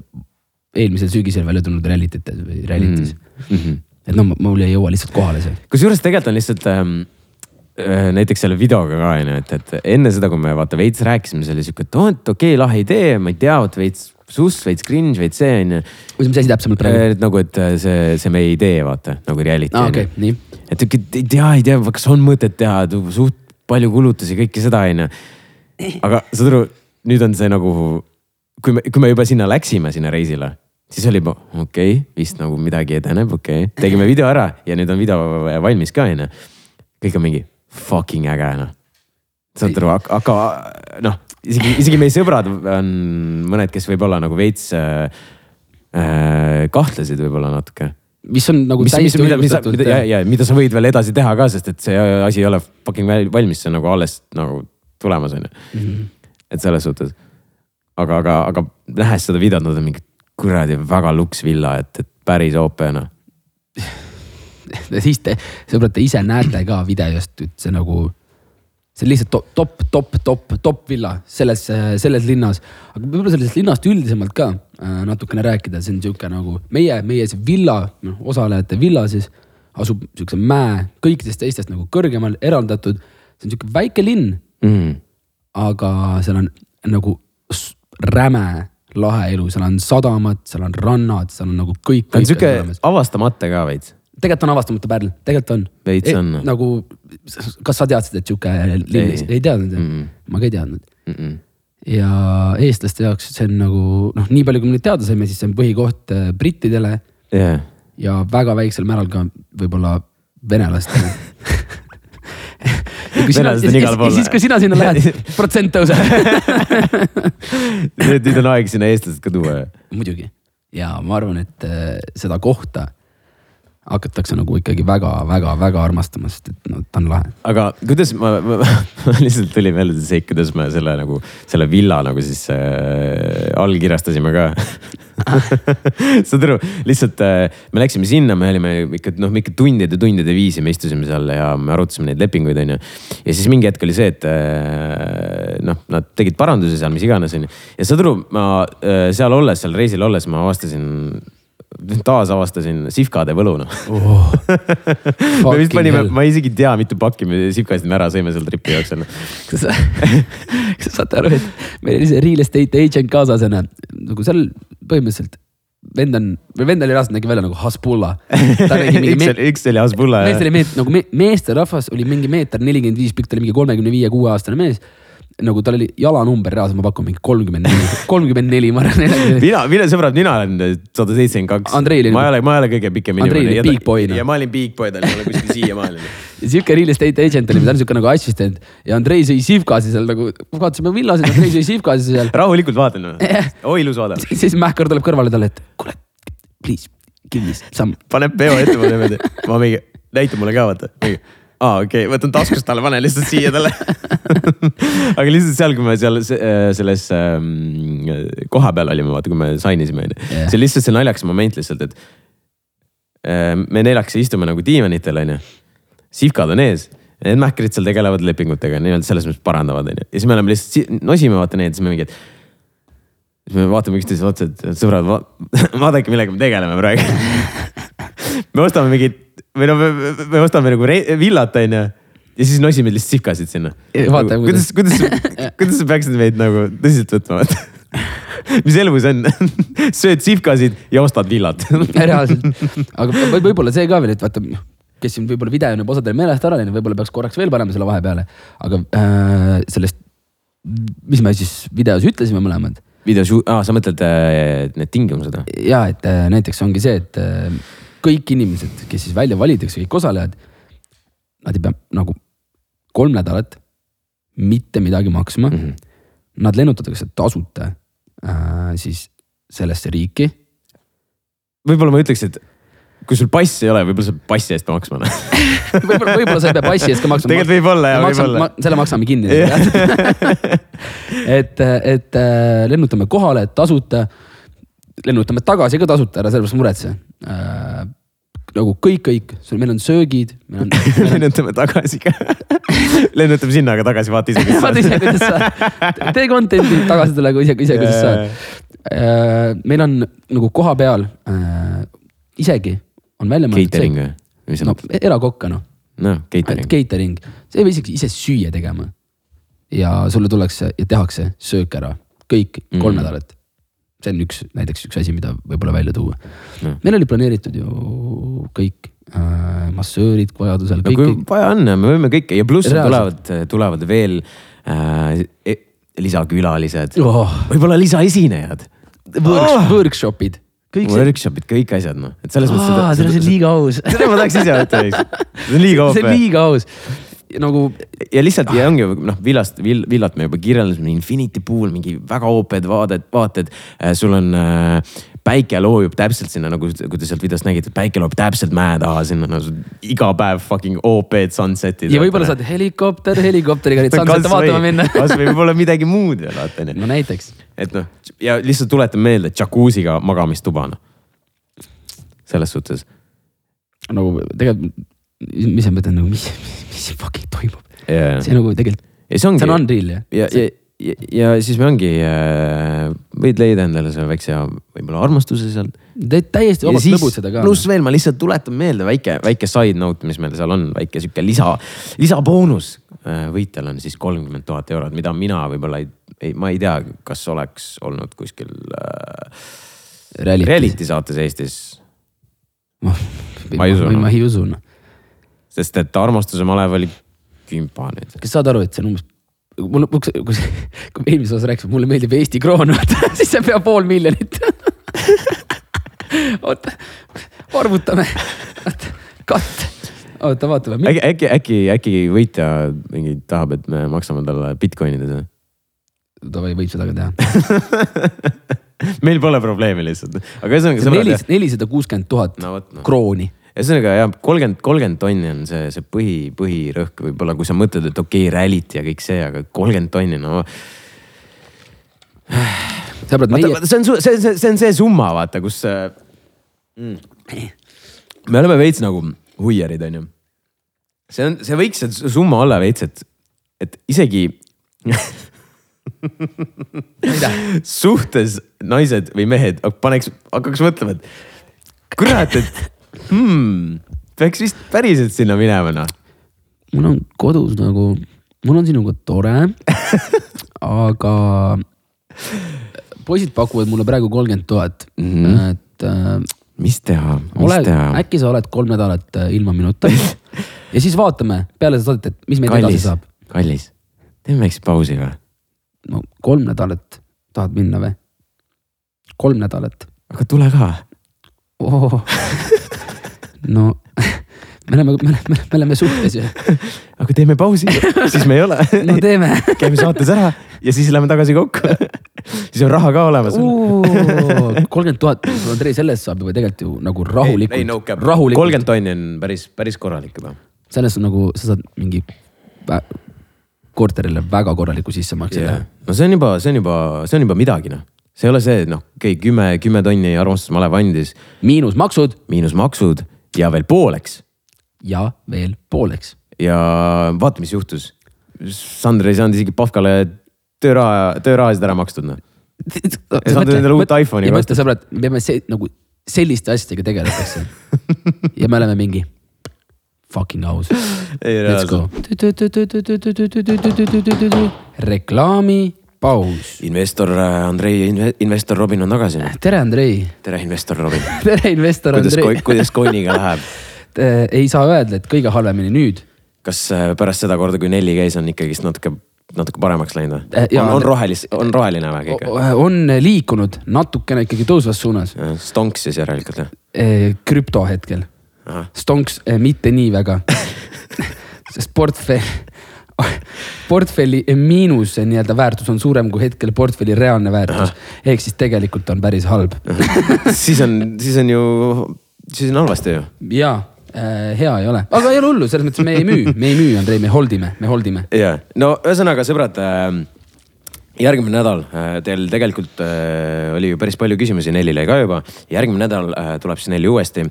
eelmisel sügisel välja tulnud reality'tes või reality's mm. -hmm. Et no mul ei jõua lihtsalt kohale see. kusjuures tegelikult on lihtsalt ähm, äh, näiteks selle videoga ka onju, et, et enne seda, kui me vaata veits rääkisime, see oli sihuke, et oo, et okei okay,, lahe idee, ma ei tea, vot veits suss, veits cringe, veits see onju. mis asi täpsemalt praegu? et nagu, et äh, see, see meie idee vaata nagu reality onju. okei, nii. et ikka ei tea, ei tea, kas on mõtet teha, suht palju kulutusi, kõike seda onju. aga saad aru, nüüd on see nagu, kui me, kui me juba sinna läksime, sinna reisile, siis oli juba okei okay,, vist nagu midagi edeneb, okei okay., tegime video ära ja nüüd on video valmis ka onju. kõik on mingi, fucking äge noh. saad aru, aga noh, isegi, isegi meie sõbrad on mõned, kes võib-olla nagu veits äh, äh, kahtlesid võib-olla natuke mis on nagu mis, täiesti õigustatud ja, ja mida sa võid veel edasi teha ka, sest et see asi ei ole fucking valmis, see on nagu alles nagu tulemas on ju. Mhm. et selles suhtes. aga, aga, aga nähes seda videot, nad on mingi kuradi väga luks villa, et, et päris OP noh. siis te, sõbrad, te ise näete ka videost, et see nagu, see on lihtsalt top, top, top, top, top villa selles, selles linnas. aga võib-olla sellest linnast üldisemalt ka äh, natukene rääkida, see on sihuke nagu meie, meie see villa, noh osalejate villa siis asub sihukese mäe kõikidest teistest nagu kõrgemal eraldatud. see on sihuke väike linn, Mm. aga seal on nagu räme lahe elu, seal on sadamad, seal on rannad, seal on nagu kõik. ta on sihuke avastamata ka veits. tegelikult on avastamata pärl, tegelikult on. Veits on. nagu, kas sa teadsid, et sihuke linn Ei. ei, ei teadnud Mm. mm.? ma ka ei teadnud. Mm -mm. ja eestlaste jaoks see on nagu noh, nii palju, kui me nüüd teada saime, siis see on põhikoht äh, brittidele Yeah. ja väga väiksel määral ka võib-olla venelastele. (laughs) Venelased on igal pool. siis, kui sina sinna lähed, (laughs) protsent tõuseb. nüüd, nüüd on aeg sinna eestlased ka tuua. muidugi ja ma arvan, et äh, seda kohta hakatakse nagu ikkagi väga-väga-väga armastama, sest et no ta on lahe. aga kuidas ma, ma, ma lihtsalt tuli meelde see seik, kuidas me selle nagu, selle villa nagu siis äh, allkirjastasime ka (laughs) saad aru, lihtsalt äh, me läksime sinna, me olime ikka noh, ikka tundide-tundide viisi me istusime seal ja me arutasime neid lepinguid, onju. ja siis mingi hetk oli see, et äh, noh, nad tegid parandusi seal, mis iganes, onju. ja saad aru, ma äh, seal olles, seal reisil olles ma avastasin, taasavastasin sihvkade võlu noh Oh, (laughs) me vist panime, ma isegi ei tea, mitu pakki me sihvkasid me ära sõime seal tripi jooksul. kas sa, (laughs) kas sa saate aru, et meil oli see real estate agent kaasas onju, nagu seal põhimõtteliselt vend on, või vend oli reaalselt nägi välja nagu Hasbulla. (laughs) üks üks oli Hasbulla mees oli ja. meet- nagu me, meesterahvas oli mingi meeter nelikümmend viis pikk, ta oli mingi kolmekümne viie, kuue aastane mees. Nagu tal oli jalanumber reaalselt, ma pakun mingi kolmkümmend neli, (laughs) kolmkümmend neli, ma arvan. mina, mina sõbrad, mina olen sada seitsekümmend kaks. Ma ei ole, ma ei ole kõige pikem Andrei oli big boy, noh. ja ma olin big boy, ta oli mulle kuskil siiamaani. (laughs) sihuke real estate agent oli, ta on sihuke nagu assistent ja Andrei sõi sivkasi seal nagu, vaatasime villasid, Andrei sõi sivkasi seal. (laughs) rahulikult vaatan. oi, ilus vaadata. siis Mähkar tuleb kõrvale talle, et kuule, please, give me some. paneb peo ette mulle niimoodi, ma mingi, näita mulle ka vaata. aa, okei okay., võtan taskust talle, panen lihtsalt siia talle. (laughs) aga lihtsalt seal, kui me seal se- äh, selles ähm, koha peal olime, vaata, kui me sign isime onju Jah. see on lihtsalt see naljakas moment lihtsalt, et äh, me neljaks istume nagu diivanitel onju. sihvkad on ees, need mähkrid seal tegelevad lepingutega nii-öelda selles mõttes parandavad onju. ja siis me oleme lihtsalt si- nosime vaata neid, siis me mingi, et. siis me vaatame üksteisele otsa, et sõbrad va, (laughs) vaadake, millega me tegeleme praegu. (laughs) me ostame mingit või no me, me- me ostame nagu villat onju ja siis nosime lihtsalt sihvkasid sinna. vaatame, kuidas, kuidas, (laughs) kuidas sa peaksid meid nagu tõsiselt võtma, vaata. (laughs) mis elu see on? (laughs) sööd sihvkasid ja ostad villat. reaalselt, aga võib- võib-olla see ka veel, et vaata, kes siin võib-olla video on juba osadel meelest ära läinud, võib-olla peaks korraks veel panema selle vahepeale. aga äh, sellest, mis me siis videos ütlesime mõlemad videos, aa, sa mõtled äh, need tingimused või? ja et äh, näiteks ongi see, et äh, kõik inimesed, kes siis välja valitakse, kõik osalejad, nad ei pea nagu kolm nädalat mitte midagi maksma mm. -hmm. Nad lennutatakse tasuta äh, siis sellesse riiki. võib-olla ma ütleks, et kui sul passi ei ole, võib-olla sa pead passi eest maksma. noh. (laughs) võib-olla, võib-olla sa ei pea passi eest ka maksma. tegelikult võib-olla jah, võib-olla. selle maksame kinni. (laughs) (laughs) et, et äh, lennutame kohale tasuta, lennutame tagasi ka tasuta, ära sellepärast muretse äh,. nagu kõik, kõik, meil on söögid, (laughs) lennutame tagasi ka. (laughs) lennutame sinna, aga tagasi vaata ise, mis vaata ise, saad. kuidas sa, tee content'i tagasi tule, ise, ise, kuidas saad. meil on nagu koha peal äh, isegi on välja Catering või? no on? erakokka noh noh, catering. catering, sa ei pea isegi ise süüa tegema. ja sulle tullakse ja tehakse söök ära, kõik kolm mm. nädalat. See on üks, näiteks üks asi, mida võib-olla välja tuua Mm. meil oli planeeritud ju kõik äh, massöörid vajadusel, no kui vaja on, me võime kõike ja pluss tulevad, tulevad veel äh, e- lisakülalised Oh, võib-olla lisaesinejad. works, workshop'id, kõik see. Workshop'id, kõik asjad noh, et selles mõttes. see on liiga aus. seda ma tahaks ise võtta, see on liiga (laughs) see on OP. liiga aus. Nagu ja lihtsalt ja ongi noh, villast, villat me juba kirjeldasime, Infinity Pool, mingi väga OP-d vaated, vaated. sul on äh, päike loojub täpselt sinna nagu, kui te sealt videost nägite, päike loojub täpselt mäe taha sinna nagu iga päev fucking OP-d sunset'id. ja võib-olla saad helikopter, helikopteriga neid (laughs) sunset'e vaatama minna. (laughs) kasvõi võib-olla midagi muud veel vaata onju. no näiteks, et noh, ja lihtsalt tuletan meelde, džakuusiga magamistuba noh. selles suhtes. nagu tegelikult, mis sa mõtled nagu, mis, mis, mis fucking toimub? ja, see nagu tegelikult, see ongi. see on unreal jah. ja, ja, ja, ja siis me ongi äh,, võid leida endale selle väikse võib-olla armastuse teed täiesti vabalt lõbutseda ka. noh. pluss veel ma lihtsalt tuletan meelde väike, väike side note, mis meil seal on, väike sihuke lisa, lisaboonus. võitjal on siis kolmkümmend tuhat eurot, mida mina võib-olla ei, ei, ma ei tea, kas oleks olnud kuskil äh, Reality, reality saates Eestis. ma Ma ei usu, noh. ma ei usu noh. Sest et armastuse malev oli kümpa nüüd. kas saad aru, et see on umbes, mul kui, kui me eelmises osas rääkisime, mulle meeldib Eesti kroon, (laughs) vaata siis see peab pool miljonit. (laughs) oota, arvutame, oota, katt, oota, vaatame. äkki, äkki, äkki, äkki võitja mingi tahab, et me maksame talle Bitcoinides või? Davai, võib seda ka teha. (laughs) meil pole probleemi lihtsalt, aga ühesõnaga nelisada, kuuskümmend tuhat krooni. Ühesõnaga jah, kolmkümmend, kolmkümmend tonni on see, see põhi, põhirõhk võib-olla, kui sa mõtled, et okei okay,, rallit ja kõik see, aga kolmkümmend tonni, no. sõbrad, meie,, see on, see, see, see on see summa, vaata, kus äh, mm.. me oleme veits nagu huiarid, onju. see on, see võiks see summa olla veits, et, et isegi suhtes naised või mehed paneks, hakkaks mõtlema, et kurat, et hmm, peaks vist päriselt sinna minema noh. mul on kodus nagu, mul on sinuga tore. (laughs) aga poisid pakuvad mulle praegu kolmkümmend tuhat, et äh, mis teha, mis ole, teha? äkki sa oled kolm nädalat äh, ilma minuta. (laughs) ja siis vaatame peale seda saadet, et mis meil edasi saab., kallis, teeme väikse pausi või? no kolm nädalat tahad minna või? kolm nädalat aga tule ka. oh. (laughs) no (laughs) me oleme, me oleme, me oleme suhtes ju. (laughs) aga teeme pausi, siis me ei ole. (laughs) no teeme. käime saates ära ja siis lähme tagasi kokku. siis on raha ka olemas. kolmkümmend tuhat, Andrei, sellest saab juba tegelikult ju nagu rahulikult, ei no cap, rahulikult, kolmkümmend tonni on päris, päris korralik juba. sellest on nagu sa saad mingi vä- korterile väga korraliku sissemakse Yeah. teha. no see on juba, see on juba, see on juba midagi noh. see ei ole see, et noh, okei okay,, kümme, kümme tonni armastusmalev andis, miinus maksud miinus maksud ja veel pooleks ja veel pooleks. ja vaata, mis juhtus. Sander ei saanud isegi Pafkale tööraha, töörahasid ära makstud noh. saad endale uut iPhone'i mõtle sõbrad, me peame see nagu selliste asjadega tegeletakse. ja me oleme mingi fucking aus. ei Let's go. reklaamipaus. investor äh, Andrei, investor Robin on tagasi. tere, Andrei. tere, investor Robin. (laughs) tere, investor kuidas Andrei., kuidas coin'iga läheb? (laughs) ei saa öelda, et kõige halvemini nüüd. kas äh, pärast seda korda, kui Nelli käis, on ikkagist natuke, natuke paremaks läinud või? jaa. on, on rohelis-, on roheline või kõik? on liikunud natukene ikkagi tõusvas suunas. Stonks siis järelikult jah? krüpto hetkel. Stonks mitte nii väga. (laughs) sest portfell, portfelli miinus nii-öelda väärtus on suurem kui hetkel portfelli reaalne väärtus. ehk siis tegelikult on päris halb. (laughs) siis on, siis on ju, siis on halvasti ju. ja äh, hea ei ole, aga ei ole hullu, selles mõttes me ei müü, me ei müü, Andrei, me hold ime, me hold ime. ja, no ühesõnaga sõbrad äh, järgmine nädal äh, teil tegelikult äh, oli ju päris palju küsimusi Nellile ka juba. järgmine nädal tuleb siis Nelli uuesti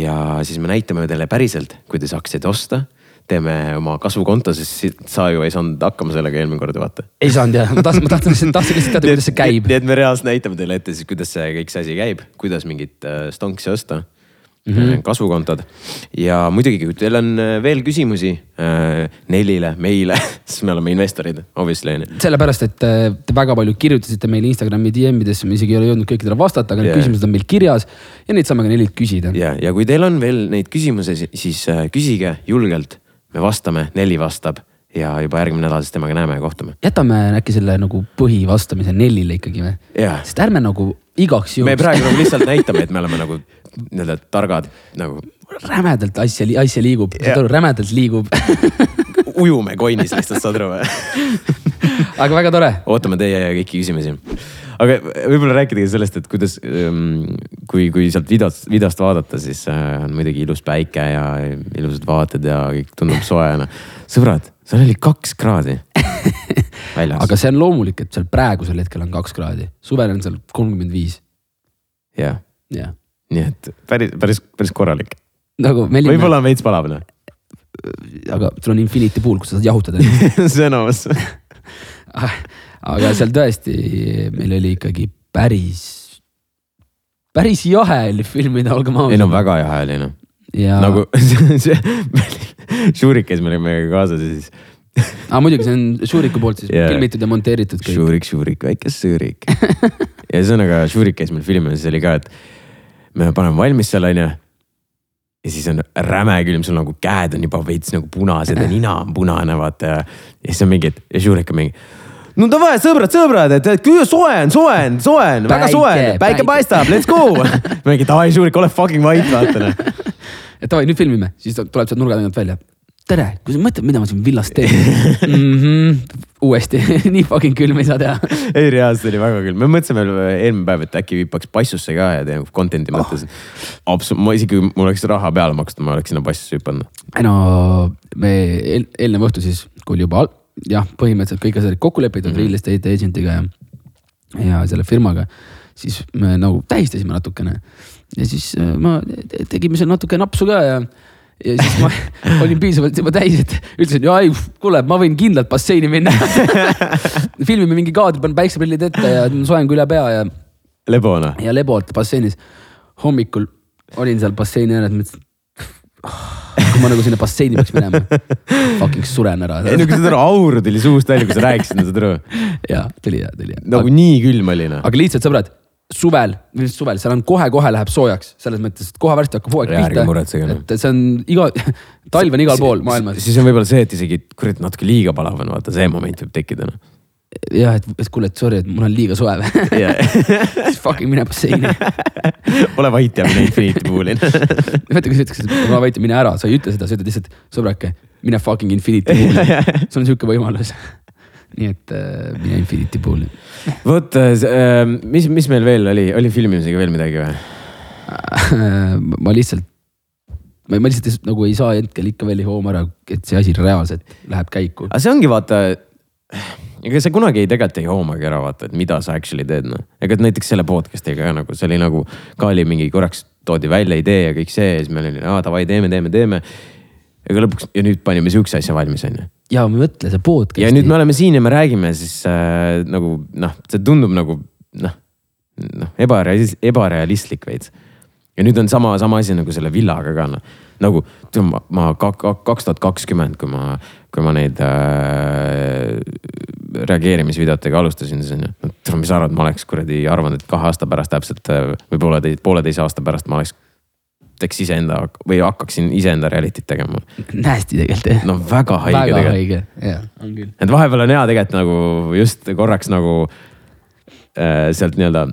ja siis me näitame teile päriselt, kuidas aktsiaid osta. Teeme oma kasvukonto, sest sa ju ei saanud hakkama sellega eelmine kord vaata. ei saanud jah, ma tahtsin, ma tahtsin, tahtsin lihtsalt teada, kuidas see (laughs) käib. nii et me reaalselt näitame teile ette siis, kuidas see kõik see asi käib, kuidas mingit äh, stonksi osta mm. -hmm. kasvukontod ja muidugi, kui teil on äh, veel küsimusi Nellile, meile, (laughs) siis me oleme investorid, obviously on ju. sellepärast, et te väga palju kirjutasite meile Instagrami DM-idesse, me isegi ei ole jõudnud kõikidele vastata, aga need Jaa. küsimused on meil kirjas ja neid saame ka neilt küsida. ja, ja kui teil on veel neid küsimusi, siis küsige julgelt, me vastame, Nelli vastab ja juba järgmine nädal siis temaga näeme ja kohtume. jätame äkki selle nagu põhivastamise Nellile ikkagi või? Jaa. sest ärme nagu igaks me juhuks praegu nagu (laughs) lihtsalt näitame, et me oleme nagu nii-öelda targad nagu. rämedalt asja, asja liigub, saad Jaa. aru, rämedalt liigub. (laughs) ujume coin'is lihtsalt, saad aru või? (laughs) aga väga tore. ootame teie kõiki küsimusi. Aga võib-olla rääkida ka sellest, et kuidas, kui, kui sealt videost, videost vaadata, siis äh, on muidugi ilus päike ja ilusad vaated ja kõik tundub soojana. sõbrad, seal oli kaks kraadi (laughs) väljas. aga see on loomulik, et seal praegusel hetkel on kaks kraadi, suvel on seal kolmkümmend viis, jah, nii et päris, päris, päris korralik. nagu Melinna, võib-olla on veits palav noh, aga sul on Infinity pool, kus sa saad jahutada (laughs) see on olemas. (laughs) aga seal tõesti meil oli ikkagi päris, päris jahe oli filmida, olgem ei no ausad. väga jahe oli noh, ja nagu (laughs) see, Šurik käis meil meiega kaasas ja siis ah,, muidugi see on Šuriku poolt siis yeah. filmitud ja monteeritud kõik. Šurik, Šurik, väike Šurik. ja ühesõnaga Šurik käis meil filmimas, siis oli ka, et me paneme valmis seal onju. ja siis on räme külm, sul nagu käed on juba veits nagu punased ja nina on punane vaata ja. ja siis on mingi, et ja Šurik on mingi. No davai, sõbrad, sõbrad, et, küll on, soe on, väga on, päike paistab, let's go. (laughs) mingi davai, Šurik, ole fucking vait, vaata noh. (laughs) et davai, nüüd filmime, siis ta tuleb sealt nurga tagant välja. tere, kui sa mõtled, mida ma siin villas teen mm. -hmm. uuesti, (laughs) nii fucking külm ei saa teha. ei reaalselt oli väga küll, me mõtlesime eelmine päev, et äkki vippaks passusse ka ja teeme content'i mõttes oh.. absoluutselt, ma isegi, mul oleks raha peale makstud, ma oleks sinna passusse hüpanud. no me eel, eelnev õhtu siis, kui oli juba jah, põhimõtteliselt kõik asjad kokku lepitud mm -hmm. real estate agent'iga ja, ja selle firmaga, siis me nagu tähistasime natukene ja siis äh, ma te- tegime seal natuke napsu ka ja ja siis ma (laughs) olin piisavalt juba täis, et ütlesin, ja ei, kuule, ma võin kindlalt basseini minna. (laughs) filmime mingi kaadri, panen päikseprillid ette ja soeng üle pea ja, lebona. ja lebot basseinis. hommikul olin seal basseini ääres, mõtlesin, kui ma nagu sinna basseini peaks minema, fucking suren ära. ei no kui saad aru, aur tuli suust välja, kui sa rääkisid, saad aru. ja tuli ja tuli ja. nagu nii külm oli noh. aga lihtsalt sõbrad, suvel, mis suvel, seal on kohe-kohe läheb soojaks, selles mõttes, et kohe varsti hakkab hooaeg Jaa, pihta muretsege, noh.. et see on iga, talv on igal pool maailmas. siis on võib-olla see, et isegi kurat natuke liiga palav on, vaata see moment võib tekkida noh. jah, et, et kuule, et sorry, et mul on liiga soe või. (laughs) siis fucking mine basseini. (laughs) ole vait ja mine Infinity Pool'i. vaata, kui sa (laughs) ütleksid, et ma võitin, mine ära, sa ei ütle seda, sa ütled lihtsalt, sõbrake, mine fucking Infinity Pool'i. sul on sihuke võimalus. nii et äh, mine Infinity Pool'i. vot, mis, mis meil veel oli, oli filmimisega veel midagi või? ma lihtsalt, ma lihtsalt nagu ei saa hetkel ikka veel ei hooma ära, et see asi reaalselt läheb käiku. aga see ongi vaata, ega sa kunagi ei tegelikult ei hoomagi ära vaata, et mida sa actually teed noh. ega näiteks selle podcast'iga ka nagu see oli nagu ka oli mingi korraks toodi välja idee ja kõik see ja siis meil oli, aa davai, teeme, teeme, teeme. ega lõpuks ja nüüd panime sihukese asja valmis onju. ja mõtle see podcast. ja nüüd me oleme siin ja me räägime siis äh, nagu noh, see tundub nagu noh, noh ebarealis-, ebarealistlik veits. Ja nüüd on sama, sama asi nagu selle villaga ka noh, nagu tead, ma, ma kaks tuhat kakskümmend, kui ma, kui ma neid äh, reageerimisvideotega alustasin, siis on ju, no mis sa arvad, ma oleks kuradi arvanud, et kahe aasta pärast täpselt äh, või pooleteise, pooleteise aasta pärast ma oleks, teeks iseenda või hakkaksin iseenda reality't tegema. nästi tegelikult jah. no väga haige väga tegelikult. haige, jah, on küll. et vahepeal on hea tegelikult nagu just korraks nagu äh, sealt nii-öelda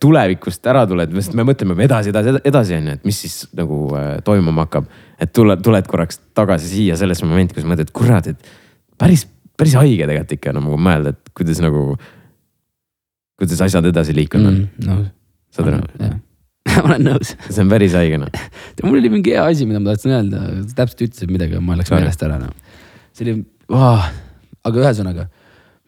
tulevikust ära tuled, sest me mõtleme edasi, edasi, edasi on ju, et mis siis nagu äh, toimuma hakkab. et tuled, tuled korraks tagasi siia sellesse momenti, kus mõtled, kurat, et päris, päris haige tegelikult ikka nagu mõelda, et kuidas nagu, kuidas asjad edasi liikunud on mm., nõus. saad aru? jah, (laughs) olen nõus. see on päris haige noh. (laughs) mul oli mingi hea asi, mida ma tahtsin öelda, täpselt ütlesid midagi, ma läks meelest ära noh. see oli aga ühesõnaga,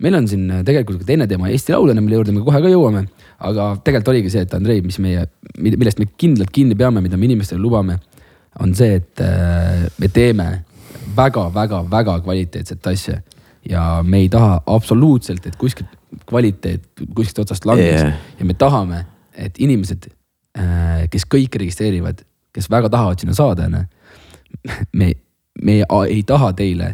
meil on siin tegelikult ka teine teema, Eesti Laul on, mille juurde me kohe ka jõuame. aga tegelikult oligi see, et Andrei, mis meie, millest me kindlalt kinni peame, mida me inimestele lubame, on see, et äh, me teeme väga-väga-väga kvaliteetset asja ja me ei taha absoluutselt, et kuskilt kvaliteet kuskilt otsast langeks Yeah. ja me tahame, et inimesed, kes kõik registreerivad, kes väga tahavad sinna saada, onju. me, me a- ei taha teile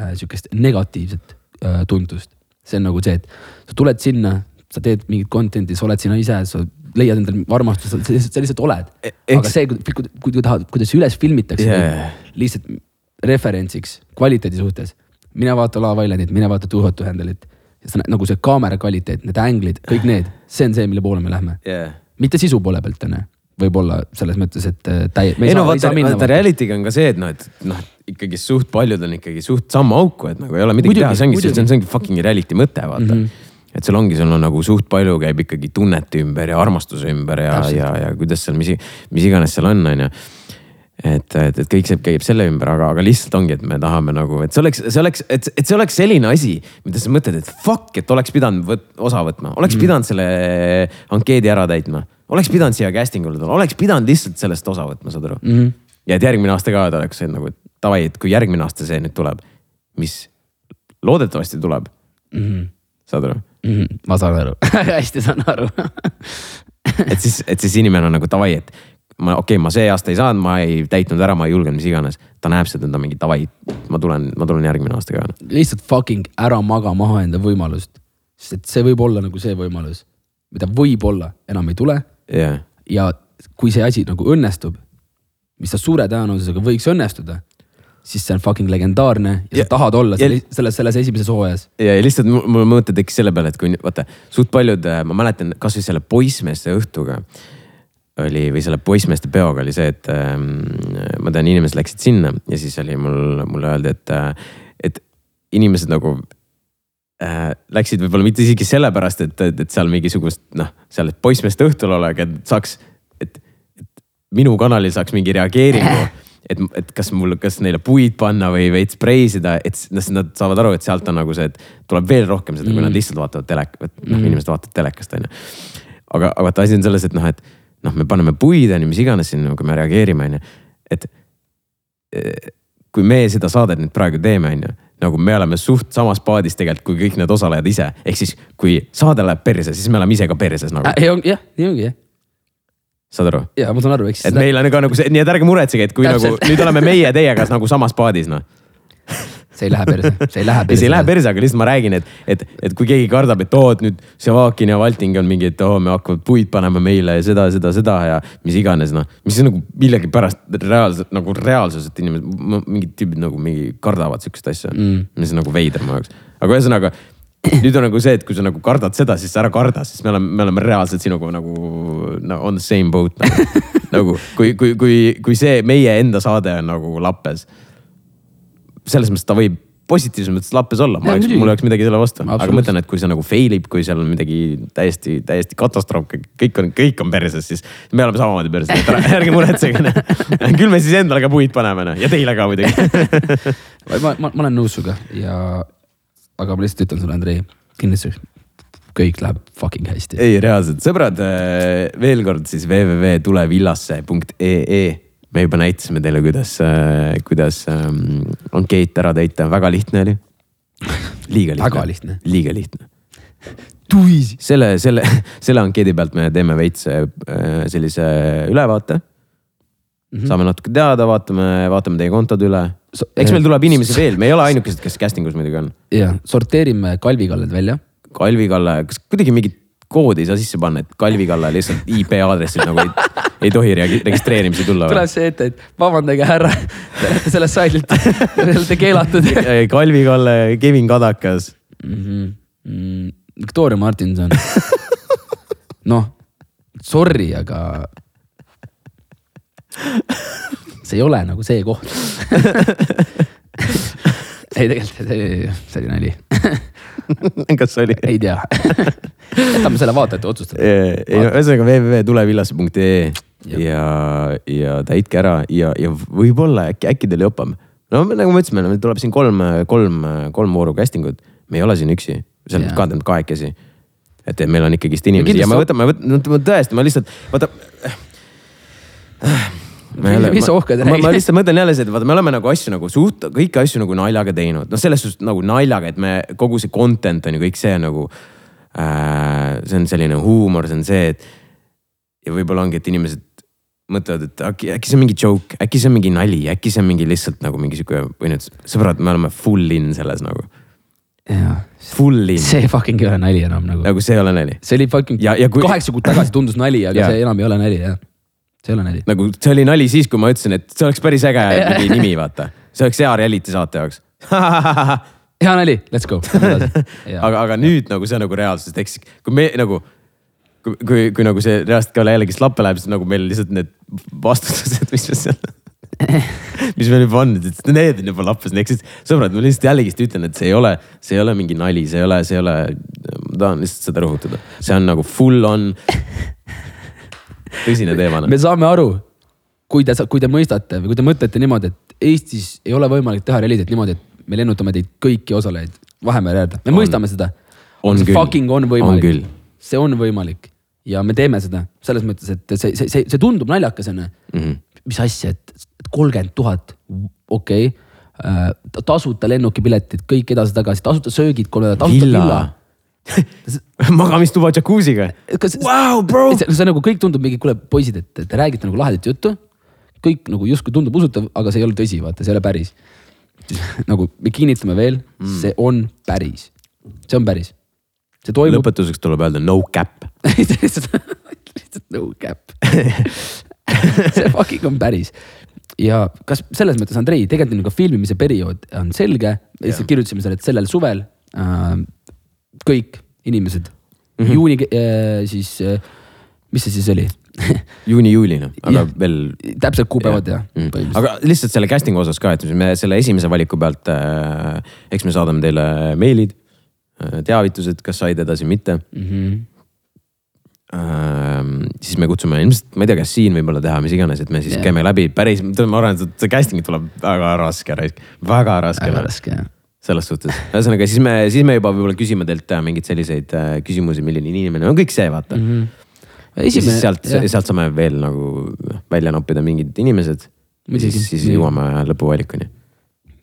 äh, sihukest negatiivset äh, tuntust. See on nagu see, et sa tuled sinna, sa teed mingit content'i, sa oled sinna ise, sa leiad endale armastust, sa lihtsalt, sa lihtsalt oled. E- aga see, kui, kui, kui, kui tahad, kuidas üles filmitakse Yeah. lihtsalt referentsiks kvaliteedi suhtes. mine vaata Love Islandit, mine vaata Too Hot to Handle'it. nagu see kaamera kvaliteet, need änglid, kõik need, see on see, mille poole me lähme Yeah. mitte sisu poole pealt onju, võib-olla selles mõttes, et äh, täie-. ei no vaata, vaata reality'ga on ka see, et noh, et noh, ikkagi suht paljud on ikkagi suht sammu auku, et nagu ei ole midagi Muidugi, teha, see ongi, see on, see ongi fucking reality mõte, vaata mm. -hmm. et sul ongi, sul on nagu suht palju käib ikkagi tunnete ümber ja armastuse ümber ja, ja, ja kuidas seal, mis, mis iganes seal on, on ju et, et, et kõik see käib selle ümber, aga, aga lihtsalt ongi, et me tahame nagu, et see oleks, see oleks, et, et see oleks selline asi, mida sa mõtled, et fuck, et oleks pidanud võt, osa võtma, oleks mm. pidanud selle ankeedi ära täitma, oleks pidanud siia casting ule tulema, oleks pidanud lihtsalt sellest osa võtma, saad aru mm. -hmm. ja et järgmine aasta ka ta oleks see nagu, et davai, et kui järgmine aasta see nüüd tuleb, mis loodetavasti tuleb mm, -hmm. saad aru, Mhm, ma saan aru, (laughs) hästi saan aru. (laughs) et siis, et siis inimene on nagu davai, et ma okei okay,, ma see aasta ei saanud, ma ei täitnud ära, ma ei julgenud, mis iganes. ta näeb seda, ta mingi davai, ma tulen, ma tulen järgmine aasta ka. lihtsalt fucking ära maga maha enda võimalust. sest et see võib olla nagu see võimalus, mida võib-olla enam ei tule jah, ja kui see asi nagu õnnestub, mis ta suure tõenäosusega võiks õnnestuda, siis see on fucking legendaarne ja, Ja- sa tahad olla ja- selle, selles, selles esimeses hooajas. ja, ja lihtsalt mul mõte tekkis selle peale, et kui vaata, suht paljud, ma mäletan kasvõi selle poissmeeste õhtuga oli või selle poissmeeste peoga oli see, et ähm, ma tean, inimesed läksid sinna ja siis oli mul, mulle öeldi, et, et inimesed nagu äh, läksid võib-olla mitte isegi sellepärast, et, et, et seal mingisugust noh, seal poissmeeste õhtul olegi, et saaks, et, et minu kanalil saaks mingi reageeringu. (laughs) et, et kas mul, kas neile puid panna või veits preisida, et noh, nad saavad aru, et sealt on nagu see, et tuleb veel rohkem seda, kui nad lihtsalt vaatavad telek-, et noh, inimesed vaatavad telekast on ju. aga, aga vaata asi on selles, et noh, et noh, me paneme puid on ju, mis iganes sinna, kui me reageerime on ju, et eh, kui me seda saadet nüüd praegu teeme, on ju, nagu me oleme suht samas paadis tegelikult kui kõik need osalejad ise, ehk siis kui saade läheb perse, siis me oleme ise ka perses nagu, ei, jah, nii ongi jah. Saad aru? ja ma saan aru, eks. et meil on ka nagu see, nii et ärge muretsege, et kui Täpselt. nagu nüüd oleme meie (laughs) teiega nagu samas paadis noh. see ei lähe perse, see ei lähe perse. see ei lähe perse, aga lihtsalt ma räägin, et, et, et kui keegi kardab, et oo, et nüüd Sevakin ja Valting on mingi, et oo, me hakkavad puid panema meile ja seda, seda, seda ja mis iganes noh. mis on nagu millegipärast reaalselt nagu reaalsus, et inimesed, mingid tüübid nagu mingi kardavad sihukest asja mm.. mis on nagu veider mu jaoks, aga ühesõnaga (clears throat) nüüd on nagu see, et kui sa nagu kardad seda, siis ära karda, sest me oleme, me oleme reaalselt sinuga nagu no, on the same boat nagu, (laughs) nagu kui, kui, kui, kui see meie enda saade on nagu lappes selles mõttes ta võib positiivses mõttes lappes olla, ma oleks, mul oleks midagi selle vastu, aga ma mõtlen, et kui see nagu fail ib, kui seal on midagi täiesti, täiesti katastroof, kõik on, kõik on perses, siis me oleme samamoodi perses, et ära- (laughs) ärge muretsege. küll me siis endale ka puid paneme noh ja teile ka muidugi. (laughs) ma, ma, ma olen nõus sinuga ja, aga ma lihtsalt ütlen sulle, Andrei, kindlasti kõik läheb fucking hästi. ei, reaalselt, sõbrad, veel kord siis www.tulevillasse.ee me juba näitasime teile, kuidas, kuidas ähm, ankeet ära täita, väga lihtne oli. liiga lihtne. Väga lihtne. liiga lihtne. tuisi. selle, selle, (laughs) selle ankeedi pealt me teeme veits sellise ülevaate mm. -hmm. saame natuke teada, vaatame, vaatame teie kontod üle eks meil tuleb inimesi veel, me ei ole ainukesed, kes casting us muidugi on. ja sorteerime kalvikalled välja. Kalvi Kalle, kas kuidagi mingit koodi ei saa sisse panna, et Kalvi Kalle lihtsalt IP aadressil nagu ei, ei tohi registreerimisi tulla tuleb see ette, et vabandage, härra, te olete sellest saidilt, te olete keelatud? Kalvi Kalle, Kevin Kadakas. mm. -hmm. Mm, Victoria Martinson. noh, sorry, aga. (laughs) see ei ole nagu see koht. (laughs) ei, tegelikult see see oli nali. (laughs) kas oli? ei tea. jätame selle vaatajate otsustada. ei no ühesõnaga www.tulevillasse.ee ja, ja täitke ära ja, ja võib-olla äkki, äkki teil jopab. no me- nagu ma ütlesin, meil tuleb siin kolm, kolm, kolm vooru casting ut, me ei ole siin üksi, seal Jaa. ka tähendab kahekesi. et, meil on ikkagist inimesi ja kindlasti me võtame, no ma tõesti, ma lihtsalt, vaata. Mis sa ohkad, ma, räägi. ma lihtsalt mõtlen jälle seda, vaata, me oleme nagu asju nagu suht, kõiki asju nagu naljaga teinud, noh, selles suhtes nagu naljaga, et me kogu see content on ju kõik see nagu äh,. see on selline huumor, see on see, et ja võib-olla ongi, et inimesed mõtlevad, et äkki, äkki see on mingi joke, äkki see on mingi nali, äkki see on mingi lihtsalt nagu mingi sihuke või nüüd sõbrad, me oleme full in selles nagu, jah, full in, see fucking ei ole nali enam nagu. nagu see ei ole nali. see oli fucking Ja- ja kui- kaheksa kuud tagasi tundus nali, aga Jaa. see enam ei ole nali jah. See ei ole nali. nagu see oli nali siis, kui ma ütlesin, et see oleks päris äge mingi nimi, vaata. see oleks hea reality saate jaoks. (laughs) hea nali, let's go. (laughs) aga aga, nüüd nagu see on nagu reaalsus, ehk siis kui me nagu kui, kui, kui nagu see reaalselt ka jällegi slappe läheb, siis nagu meil lihtsalt need vastustused, mis me seal (laughs) mis meil juba on, need on juba lappes, ehk siis sõbrad, ma lihtsalt jällegist ütlen, et see ei ole, see ei ole mingi nali, see ei ole, see ei ole, ma tahan lihtsalt seda rõhutada, see on nagu full on tõsine teema. me saame aru, kui te, kui te mõistate või kui te mõtlete niimoodi, et Eestis ei ole võimalik teha realitet niimoodi, et me lennutame teid kõiki osalejaid Vahemere äärde, me on. mõistame seda. On küll. fucking on võimalik see on võimalik ja me teeme seda selles mõttes, et see, see, see, see tundub naljakas onju mm. -hmm. mis asja, et kolmkümmend tuhat, okei okay.. tasuta lennukipiletid, kõik edasi-tagasi, tasuta söögid nädalat, tasuta villa villa. Magamistuba džakuusiga. Wow, bro! see, see nagu kõik tundub mingi, kuule poisid, et te räägite nagu lahedat juttu. kõik nagu justkui tundub usutav, aga see ei ole tõsi, vaata, see ei ole päris. nagu me kinnitame veel mm., see on päris, see on päris. see toimub. lõpetuseks tuleb öelda no cap. (laughs) lihtsalt no cap. (laughs) see fucking on päris ja kas selles mõttes, Andrei, tegelikult ka filmimise periood on selge, lihtsalt kirjutasime selle, et sellel suvel äh, kõik inimesed mm -hmm. juuni äh, siis äh,, mis see siis oli (laughs) juuni-juuli noh, aga Jah. veel. täpselt kuupäevad ja, ja. Mm. aga lihtsalt selle casting'u osas ka, et me selle esimese valiku pealt äh,, eks me saadame teile meilid äh,, teavitused, kas said edasi, mitte mm. -hmm. äh,. siis me kutsume ilmselt, ma ei tea, kas siin võib-olla teha, mis iganes, et me siis Jah. yeah. käime läbi päris, ma arvan, et see casting tuleb väga raske, väga raske väga raske jah. Selles suhtes, ühesõnaga siis me, siis me juba võib-olla küsime teilt äh, mingeid selliseid äh, küsimusi, milline inimene on, kõik see vaata mm. -hmm. ja siis esimene, sealt, sealt saame veel nagu välja noppida mingid inimesed. siis, siis jõuame lõpuvalikuni.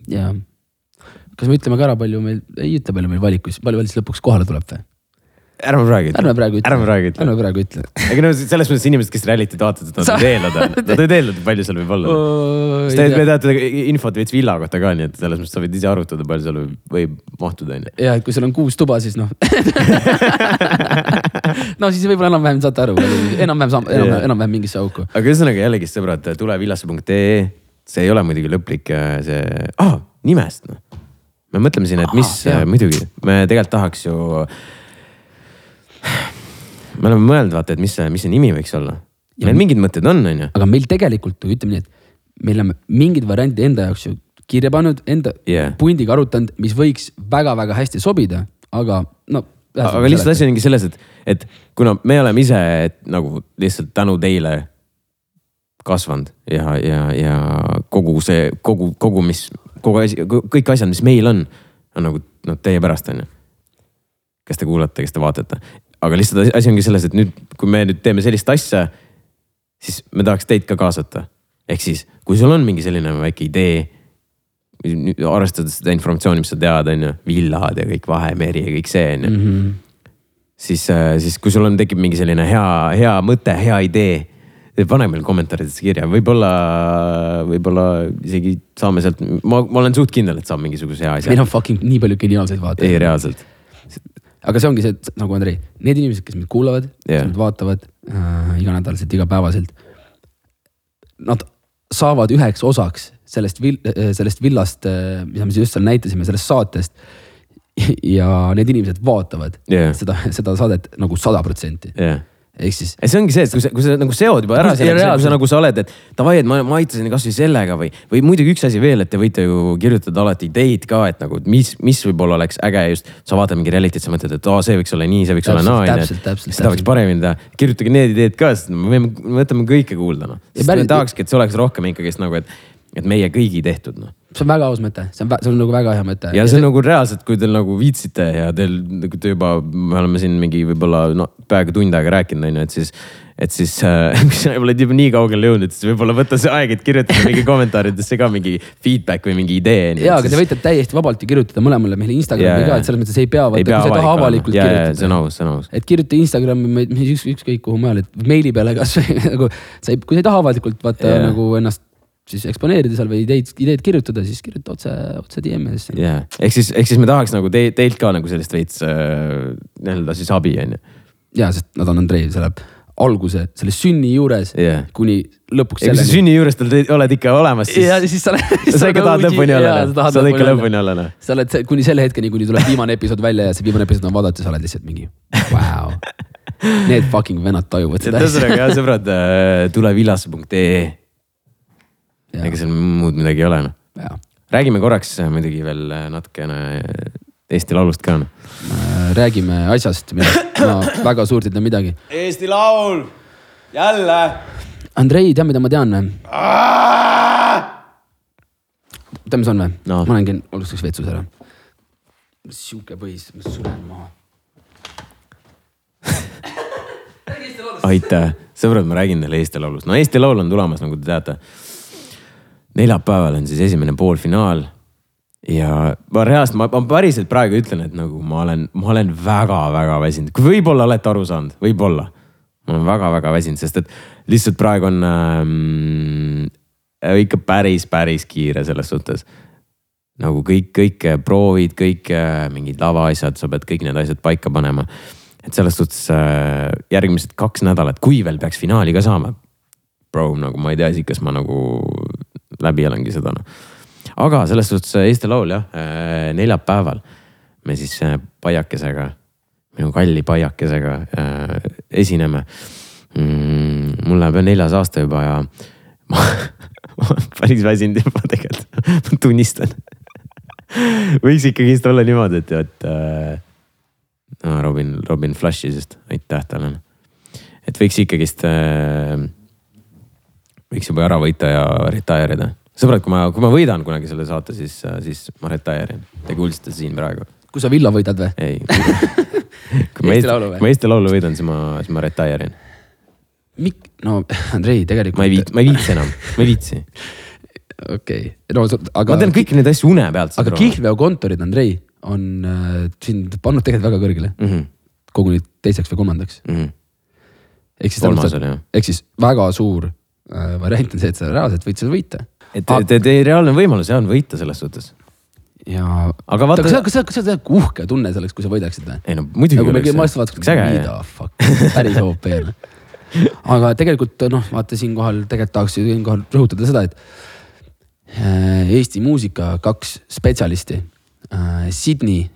ja kas me ütleme ka ära, palju meil, ei ütle, palju meil valikuid, palju veel siis lõpuks kohale tuleb või? Ärme praegu ütle. ärme praegu ütle. ärme praegu ütle. ärme praegu ütle. ega no selles mõttes inimesed, kes reality't vaatavad, nad Sa- võivad eeldada, nad võivad eeldada, palju seal võib olla. sest te, te teate infot veits villa kohta ka, nii et selles mõttes sa võid ise arutada, palju seal võib, võib mahtuda, onju. ja et kui sul on kuus tuba, siis noh (laughs) no siis võib-olla enam-vähem saate aru, enam-vähem enam-vähem, enam-vähem mingisse auku. aga ühesõnaga jällegist sõbrad, tulevillasse.ee, see ei ole muidugi lõplik äh, see ah,, nimest noh. me mõtleme siin, et mis Aa, jaa. muidugi, me tegelikult tahaks ju. Me oleme mõelnud, vaata, et mis see, mis see nimi võiks olla. meil mingid mõtted on, onju. aga meil tegelikult ju ütleme nii, et me oleme mingeid variante enda jaoks ju kirja pannud, enda Yeah. pundiga arutanud, mis võiks väga-väga hästi sobida, aga no. aga lihtsalt asi ongi selles, et, et kuna me oleme ise et nagu lihtsalt tänu teile kasvanud ja, ja, ja kogu see, kogu, kogu, mis, kogu asi, kõik asjad, mis meil on, on nagu noh, teie pärast on ju. kes te kuulate, kes te vaatate, aga lihtsalt asi- ongi selles, et nüüd, kui me nüüd teeme sellist asja, siis me tahaks teid ka kaasata. ehk siis, kui sul on mingi selline väike idee, arvestades seda informatsiooni, mis sa tead, on ju, villad ja kõik Vahemeri ja kõik see on ju. -hmm. siis, siis kui sul on, tekib mingi selline hea, hea mõte, hea idee, pane meil kommentaaridesse kirja, võib-olla, võib-olla isegi saame sealt, ma, ma olen suht kindel, et saab mingisuguse hea asja meil. on fucking nii palju geniaalseid ei, vaatajaid. reaalselt. Aga see ongi see, et nagu Andrei, need inimesed, kes meid kuulavad yeah., kes meid vaatavad äh, iganädalaselt, igapäevaselt. Nad saavad üheks osaks sellest vil-, sellest villast, mida me just seal näitasime, sellest saatest. ja need inimesed vaatavad Jah. seda, seda saadet nagu sada protsenti. jah, ehk siis see ongi see, et kui sa, kui sa nagu seod juba ära selle, kui sa nagu sa oled, et davai, et ma, ma aitasin kasvõi sellega või, või muidugi üks asi veel, et te võite ju kirjutada alati ideid ka, et nagu mis, mis võib-olla oleks äge just. sa vaatad mingi reality't, sa mõtled, et aa, see võiks olla nii, see võiks olla Täpselt, naa, onju täpselt,. täpselt, seda võiks paremini teha. kirjutage need ideed ka, sest me võtame kõike kuulda noh. Sest me tahakski, et see oleks rohkem ikkagist nagu, et, et meie kõigi tehtud noh. See on väga aus mõte, see on, see on nagu väga hea mõte. ja see on nagu reaalselt, kui teil nagu viitsite ja teil nagu te juba, me oleme siin mingi võib-olla no peaaegu tund aega rääkinud, onju, et siis, et siis äh, (laughs) kui sa oled juba nii kaugele jõudnud, siis võib-olla võtta see aeg, et kirjutada mingi kommentaaridesse ka mingi feedback või mingi idee. ja, aga te võite täiesti vabalt ju kirjutada mõlemale meile Instagrami Jaa, ka, et selles mõttes ei pea, vaata, kui sa ei taha avalik avalikult jaa, kirjutada. see on aus, see on aus. et kirjuta Instagrami, mis üks, ükskõik kuhu mujal, et meili peale kasvõi (laughs) nagu sa ei, kui sa ei taha avalikult vaata yeah. nagu ennast siis eksponeerida seal või ideid, ideid kirjutada, siis kirjuta otse, otse DM-idesse. jaa, ehk siis, ehk siis me tahaks nagu te, teilt ka nagu sellist veits äh, nii-öelda siis abi onju. ja, sest nad on Andrei selle alguse, selle sünni juures Jah. kuni lõpuks ja kui sa sünni juures tal oled ikka olemas, siis ja siis sa oled. (laughs) sa ikka tahad lõpuni olla, sa tahad ikka lõpuni olla noh. sa oled see- kuni selle hetkeni, kuni tuleb viimane episood välja ja see viimane episood on vaadata, sa oled lihtsalt mingi vau. Need fucking vennad tajuvad seda ühesõnaga jah, sõbrad, tule villasse.ee, ega seal muud midagi ei ole noh. räägime korraks äh, muidugi veel äh, natukene Eesti Laulust ka noh. räägime asjast, millest (coughs) ma väga suurt ei tea midagi. Eesti Laul, jälle. Andrei, tead, mida ma tean või? tead, mis on või No. ma olen käinud, alustaks vetsus ära. sihuke põis, ma suren maha. (laughs) aitäh, sõbrad, ma räägin teile Eesti Laulust, no Eesti Laul on tulemas, nagu te teate. Neljapäeval on siis esimene poolfinaal ja ma reaalselt, ma, päriselt praegu ütlen, et nagu ma olen, ma olen väga-väga väsinud, kui võib-olla olete aru saanud, võib-olla. ma olen väga-väga väsinud, sest et lihtsalt praegu on ähm, ikka päris, päris kiire selles suhtes nagu kõik, kõik proovid, kõik äh, mingid lavaasjad, sa pead kõik need asjad paika panema. et selles suhtes äh, järgmised kaks nädalat, kui veel peaks finaali ka saama. Bro, nagu ma ei tea isegi, kas ma nagu läbi elangi seda noh. aga selles suhtes äh, Eesti Laul jah, neljapäeval me siis äh, Paiakesega, minu kalli Paiakesega äh, esineme mm,. mul läheb neljas aasta juba ja (laughs) ma, ma olen päris väsinud juba tegelikult, ma tunnistan (laughs) võiks ikkagist olla niimoodi, et, et äh, Robin, Robin Flashi, sest aitäh talle. et võiks ikkagist äh,, võiks juba ära võita ja retire ida. sõbrad, kui ma, kui ma võidan kunagi selle saate, siis, siis ma retire in. Te kuulsite siin praegu. kui sa villa võidad või? ei. (laughs) kui ma Eesti Laulu või? kui ma Eesti Laulu võidan, siis ma, siis ma retire in. Mik-, no (laughs) Andrei, tegelikult. ma ei viitsi, ma ei viitsi enam, ma ei viitsi. (laughs) okei, no sa- aga. ma teen kõiki neid asju une pealt. aga kihlveokontorid, Andrei, on äh, sind pannud tegelikult väga kõrgele mm. -hmm, koguni teiseks või kolmandaks. mm -hmm. ehk siis Kolmas oli, jah. ehk siis väga suur variant on see, et sa reaalselt võid seda võita. et, et ei, reaalne võimalus on võita selles suhtes. ja. Aga vaata- kas sa, kas sa, tead, kui uhke tunne see oleks, kui sa võidaksid või? ei no muidugi nagu oleks vaataks, oleks äge mida fuck, päris OP noh. aga tegelikult noh, vaata siinkohal tegelikult tahaks siinkohal rõhutada seda, et äh, Eesti muusika kaks spetsialisti, Sydney äh,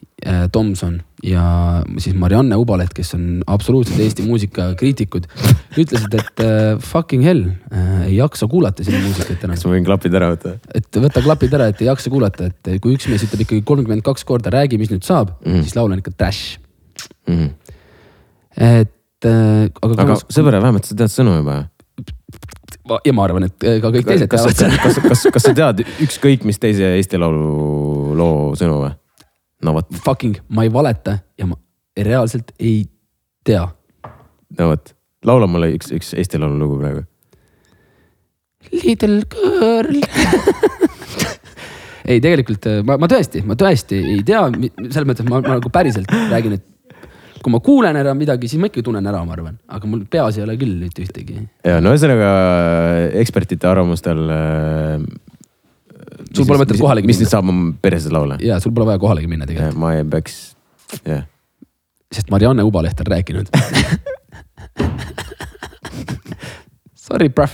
Tomson ja siis Marianne Ubaleht, kes on absoluutselt Eesti muusika kriitikud, ütlesid, et äh, fucking hell äh,, ei jaksa kuulata sinu muusikat enam kas ma võin klapid ära võtta? et võta klapid ära, et ei jaksa kuulata, et kui üks mees ütleb ikkagi kolmkümmend kaks korda, räägi, mis nüüd saab mm., siis laul on ikka trash. Mhm. et äh, aga, aga sõber, vähemalt sa tead sõnu juba. ma, ja ma arvan, et äh, ka kõik teised kas, teavad kas, seda. kas, kas, kas sa tead ükskõik mis teise Eesti Laulu loo sõnu või? No vot, Fucking, ma ei valeta ja ma reaalselt ei tea. no vot, laula mulle üks, üks Eesti Laulu lugu praegu. Little girl. (laughs) ei, tegelikult äh, ma, ma tõesti, ma tõesti ei tea, selles mõttes ma, ma nagu päriselt räägin, et kui ma kuulen ära midagi, siis ma ikkagi tunnen ära, ma arvan, aga mul peas ei ole küll mitte ühtegi. ja no ühesõnaga ekspertide arvamustel. Sul pole mõtet kohalegi mis minna. nüüd saab mu perses laule? ja sul pole vaja kohalegi minna tegelikult, ma ei peaks, jah. sest Marianne Ubaleht on rääkinud. Sorry, bruh.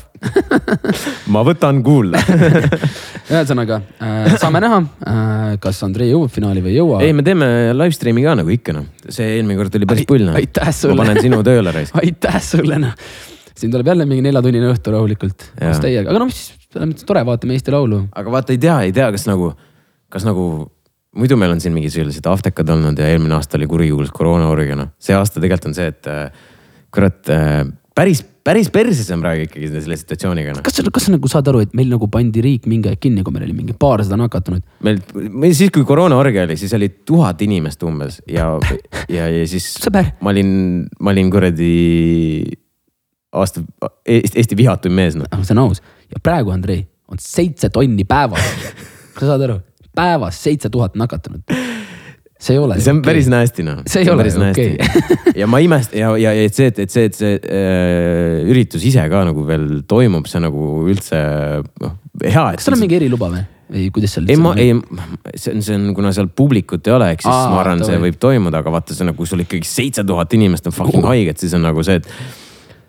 ma võtan kuulda. (laughs) ühesõnaga äh, saame näha äh,, kas Andrei jõuab finaali või ei jõua. ei, me teeme live stream'i ka nagu ikka noh, see eelmine kord oli päris pull noh. aitäh ma sulle. panen sinu tööle raisk. (laughs) aitäh sulle noh. Siin tuleb jälle mingi neljatunnine õhtu rahulikult koos teiega, aga noh, mis selles mõttes tore, vaatame Eesti Laulu. aga vaata, ei tea, ei tea, kas nagu, kas nagu muidu meil on siin mingid sellised aftekad olnud ja eelmine aasta oli kurikuulus koroonaorg ja noh, see aasta tegelikult on see, et äh, kurat äh, päris, päris perses on praegu ikkagi selle situatsiooniga noh. kas sa, kas sa nagu saad aru, et meil nagu pandi riik mingi aeg kinni, kui meil oli mingi paarsada nakatunud. meil, meil siis, kui koroonaorg oli, siis oli tuhat inimest umbes ja, ja, ja siis (laughs) ma olin, ma olin kuradi aasta, Eesti, Eesti vihatuim mees noh. see on aus ja praegu, Andrei, on seitse tonni päevas. kas sa saad aru, päevas seitse tuhat nakatunut. see ei ole. see on päris nasty noh. See ei ole päris okei. nasty. ja ma imestan ja, ja, ja et see, et, et see, et see äh, üritus ise ka nagu veel toimub, see nagu üldse noh, hea. kas sul on mingi eriluba või, või kuidas seal? ei, ma ei, see on, see on, kuna seal publikut ei ole, ehk siis Aa, ma arvan, see võib toimuda, aga vaata, see on nagu, sul ikkagi seitse tuhat inimest on fucking haiged, siis on nagu see, et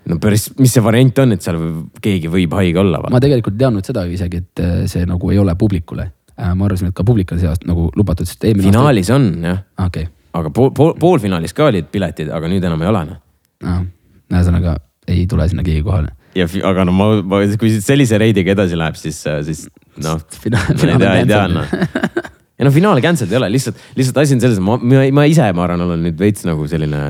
no päris, mis see variant on, et seal keegi võib haige olla. ma tegelikult ei teadnud seda isegi, et äh, see nagu ei ole publikule. ma arvasin, et ka publikule seast nagu lubatud, sest eelmine finaalis on jah, aasta. okei okay., aga pool, pool, poolfinaalis ka olid piletid, aga nüüd enam ei ole noh. noh, ühesõnaga ei tule sinna keegi kohale. ja aga no ma, ma, kui sellise reidiga edasi läheb, siis, siis noh, (laughs) ma ei finaal tea, ei tea noh. ja no finaali cancelled ei ole, lihtsalt, lihtsalt asi on selles, ma, ma, ise, ma arvan, olen nüüd veits nagu selline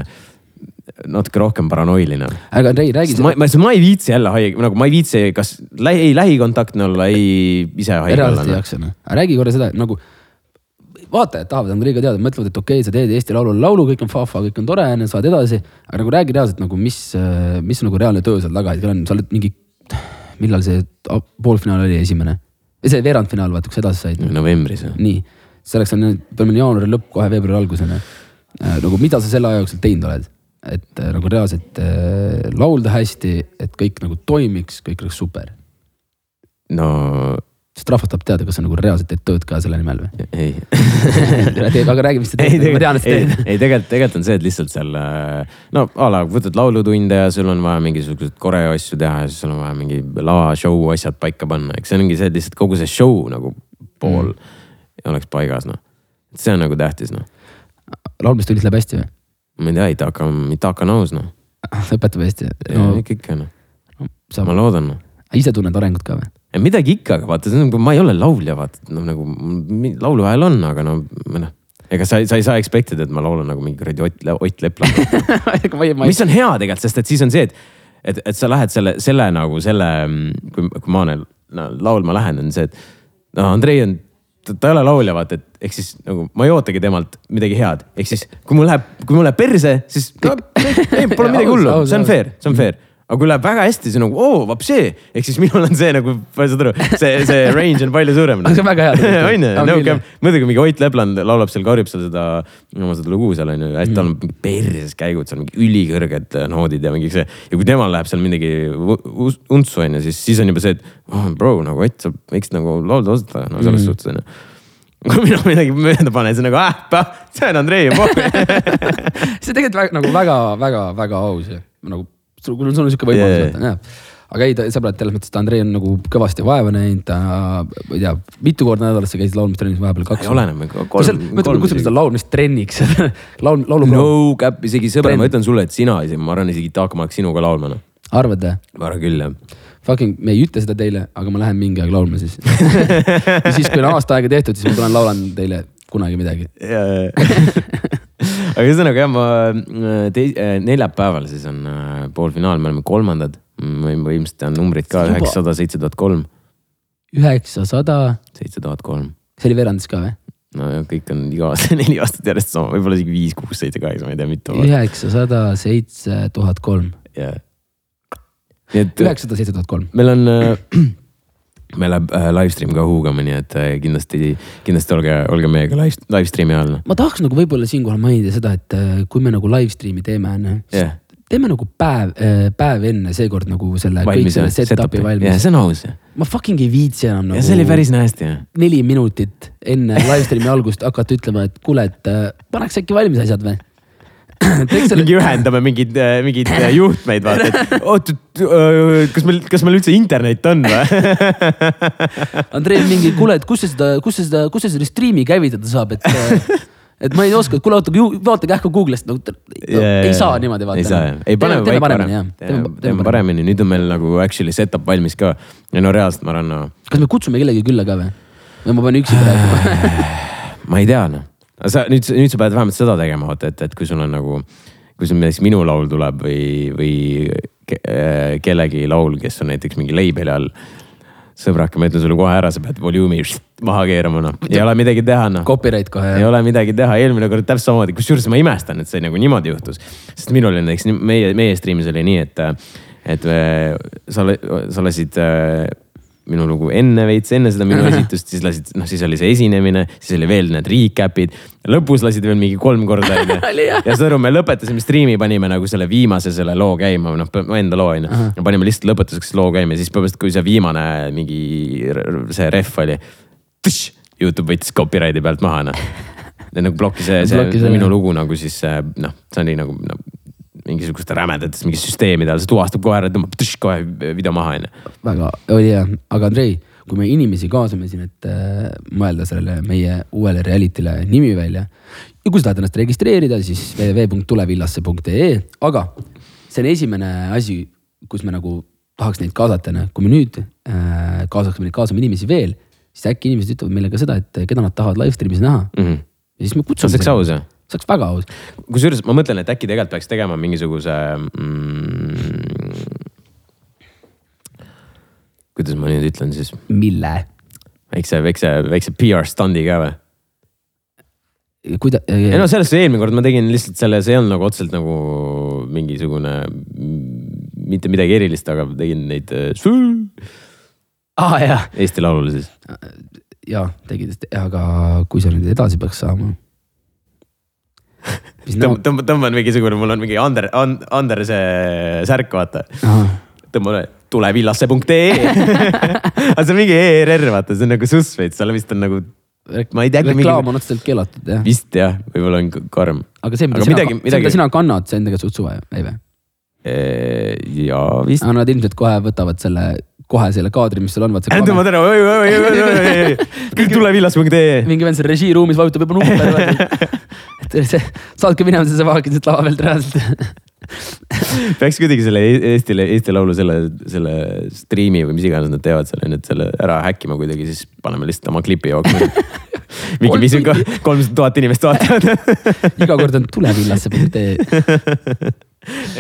natuke rohkem paranoiline. aga Andrei, räägi ma, ma, ma ei viitsi jälle haige, nagu ma ei viitsi, kas lähi, ei lähikontaktne olla, ei ise haige olla reaalselt ei. jaksa noh, aga räägi korra seda, nagu vaatajad tahavad Andreiga teada, mõtlevad, et okei okay,, sa teed Eesti Laulule laulu, kõik on fa-fa, kõik on tore, onju, saad edasi. aga nagu räägi reaalselt nagu, mis, mis on nagu reaalne töö seal taga hetkel on, sa oled mingi, millal see poolfinaal oli esimene? see veerandfinaal, vaata, kus edasi said. novembris nii, selleks on, peame jaanuari lõpp, kohe veebruari alguseni. nagu mida sa selle aja jooksul teinud oled, et äh, nagu reaalselt äh, laulda hästi, et kõik nagu toimiks, kõik oleks super. no sest rahvas tahab teada, kas sa nagu reaalselt teed tööd ka selle nimel või? ei (laughs) aga räägi, mis sa ei, teed, ma tean, et sa teed. ei tegelikult, tegelikult on see, et lihtsalt seal äh, no a la võtad laulutunde ja sul on vaja mingisuguseid koreo asju teha ja siis sul on vaja mingi lava show asjad paika panna, eks see ongi see, et lihtsalt kogu see show nagu pool mm. oleks paigas noh. see on nagu tähtis noh, laulmistunnis läheb hästi või? Ma ei tea, Itaka, Itaka on aus noh (laughs) õpetab hästi no, no,. ikka, ikka noh, sa ma loodan noh. ise tunned arengut ka või? midagi ikka, aga vaata, see on nagu, ma ei ole laulja, vaata noh, nagu mi- lauluhääl on, aga no noh, ega sa, sa ei saa expect ida, et ma laulan nagu mingi kuradi Ott, Ott Lepland (laughs) mis on hea tegelikult, sest et siis on see, et, et, et sa lähed selle, selle nagu selle, kui, kui ma olen no, laulma lähen, on see, et no Andrei on, ta ei ole laulja, vaata, et ehk siis nagu ma ei ootagi temalt midagi head, ehk siis kui mul läheb, kui mul läheb perse, siis no, ei, pole midagi hullu. see on fair, see on fair aga kui läheb väga hästi, siis on nagu oo, vapsee, ehk siis minul on see nagu, saad aru, see, see range on palju suurem. (laughs) Aga see on väga hea on ju, On jah. muidugi mingi Ott Lepland laulab seal, karjub seal seda, oma seda lugu seal on ju, hästi Mhm. tal on mingi perses käigud seal mingi ülikõrged noodid ja mingi see. ja kui temal läheb seal midagi untsu on ju, siis, siis on juba see, et oh, bro nagu Ott, sa võiks nagu laulda osata, no Mhm. selles suhtes on ju. kui mina midagi mööda panen, siis on nagu ah, see on Andrei juba. (laughs) see tegelikult väga, nagu väga-väga-väga aus ja nagu sul, sul on sihuke võimalus yeah., jah. aga ei, sõbrad, selles mõttes, et Andrei on nagu kõvasti vaeva näinud, ta, ma ei tea, mitu korda nädalas sa käisid laulmistrennis vahepeal kaks. oleneb, kolm, me kutsume seda laulmistrenniks (laughs) laul, laulu no cap, isegi sõber, ma ütlen sulle, et sina, ma arvan isegi Taak, ma oleks sinuga laulma noh. arvad või? ma arvan küll jah. Fucking, me ei ütle seda teile, aga ma lähen mingi aeg laulma siis (laughs) ja siis, kui on aasta aega tehtud, siis ma tulen laulan teile kunagi midagi. (laughs) aga ühesõnaga jah, ma tei-, neljapäeval siis on äh, poolfinaal, me oleme kolmandad. ma ilmselt tean numbrid ka, üheksasada, seitse tuhat kolm, üheksasada, seitse tuhat kolm. see oli veerandis ka või? no ja kõik on iga aasta (laughs) neli aastat järjest sama, võib-olla isegi viis, kuus, seitse, kaheksa, ma ei tea, mitu. üheksasada seitse tuhat kolm, jah. üheksasada seitse tuhat kolm. meil on äh, (clears throat) meil läheb äh, live stream ka huugama, nii et äh, kindlasti, kindlasti olge, olge meiega live, live stream'i all. ma tahaks nagu võib-olla siinkohal mainida seda, et äh, kui me nagu live stream'i teeme, onju jah, teeme nagu päev, päev enne seekord nagu selle kõik valmis selle setup'i valmis. see on aus ma fucking ei viitsi enam nagu. see oli päris nästi jah. neli minutit enne live stream'i algust hakata ütlema, et kuule, et paneks äkki valmis asjad või? (clears throat) selle mingi, ühendame mingeid, mingeid äh, juhtmeid, vaata, et (laughs) oot, äh, kas meil, kas meil üldse internet on või? (laughs) Andrei mingi, kuule, et kus sa seda, kus sa seda, kus sa seda striimi käivitada saab, et äh, et ma ei oska, et kuule oota, vaata kähku Google'ist nagu no, ei saa niimoodi vaata. ei saa jah, ei paneme teeme paremini jah. teeme, teeme paremini, nüüd on meil nagu actually setup valmis ka. ja no reaalselt ma arvan no,, kas me kutsume kellegi külla ka või? või ma pean üksinda rääkima? ma ei tea noh. Sa nüüd, nüüd sa pead vähemalt seda tegema, vaata, et, et kui sul on nagu, kui sul näiteks minu laul tuleb või, või ke, äh, kellegi laul, kes on näiteks mingi label'i all. sõbrake, ma ütlen sulle kohe ära, sa pead volüümi (laughs) maha keerama noh, ei ole midagi teha noh. Copyright kohe ei ole midagi teha, eelmine kord täpselt samamoodi, kusjuures ma imestan, et see nagu niimoodi juhtus. sest minul oli näiteks meie, meie stream'is oli nii, et, et äh, sa, sa lasid äh, minu lugu enne veits, enne seda minu (laughs) esitust, siis lasid, noh, siis oli see esinemine, siis oli veel need recap'id. lõpus lasid veel mingi kolm korda onju. (laughs) Ja saad aru, me lõpetasime striimi, panime nagu selle viimase selle loo käima, noh enda loo onju. ja panime lihtsalt lõpetuseks loo käima ja siis põhimõtteliselt, kui see viimane mingi see ref oli. Youtube võttis copyright'i pealt maha noh. nagu blokkis see, see selle. minu lugu nagu siis noh, see oli nagu no, mingisuguste rämedates mingi süsteemide all, see tuvastab kohe ära, tõmbab tš, kohe video maha onju. väga, oli hea, aga Andrei, kui me inimesi kaasame siin, et äh, mõelda sellele meie uuele reality'le nimi välja. ja kui sa tahad ennast registreerida, siis www.tulevillasse.ee, aga see on esimene asi, kus me nagu tahaks neid kaasata, onju. kui me nüüd äh, kaasaksime kaasame inimesi veel, siis äkki inimesed ütlevad meile ka seda, et keda nad tahavad live stream'is näha mm. -hmm. ja siis me kutsume. see oleks aus jah? See oleks väga aus. kusjuures ma mõtlen, et äkki tegelikult peaks tegema mingisuguse mm,. kuidas ma nüüd ütlen siis, mille? väikse, väikse, väikse PR standi ka või? kuida-. ei no sellest eelmine kord ma tegin lihtsalt selle, see ei olnud nagu otseselt nagu mingisugune mm, mitte midagi erilist, aga tegin neid äh, ah, jah, Eesti Laulule siis. ja tegid, aga kui sa nüüd edasi peaks saama. siis tõmban, tõmban, tõmban mingisugune, mul on mingi Ander, Ander see särk, vaata. Tõmban tulevillasse.ee (laughs) aga see on mingi ERR, vaata, see on nagu suss veits, seal vist on nagu, ma ei tea, reklaam mingi, on otseselt keelatud jah. vist jah, võib-olla on karm. aga see, mida aga sina, midagi- see, mida midagi- sina kannad, see on tegelikult suht suva, ei või? ja vist. nad ilmselt kohe võtavad selle, kohe selle kaadri, mis sul on, tõmbad kaamera- ära, oi, oi, oi, oi, oi, (laughs) kõik tulevillas.ee. mingi vend seal režiiruumis vajutab juba nuppe. (laughs) et see, saadke minema, vaatad siit lava pealt reaalselt. (laughs) peaks kuidagi selle E- Eestile, Eesti Laulu selle, selle striimi või mis iganes nad teevad seal, nüüd selle ära häkkima kuidagi, siis paneme lihtsalt oma klipi jooksma. mingi, mis on ka kolmsada tuhat inimest vaatavad. iga kord on tulevillasse.ee.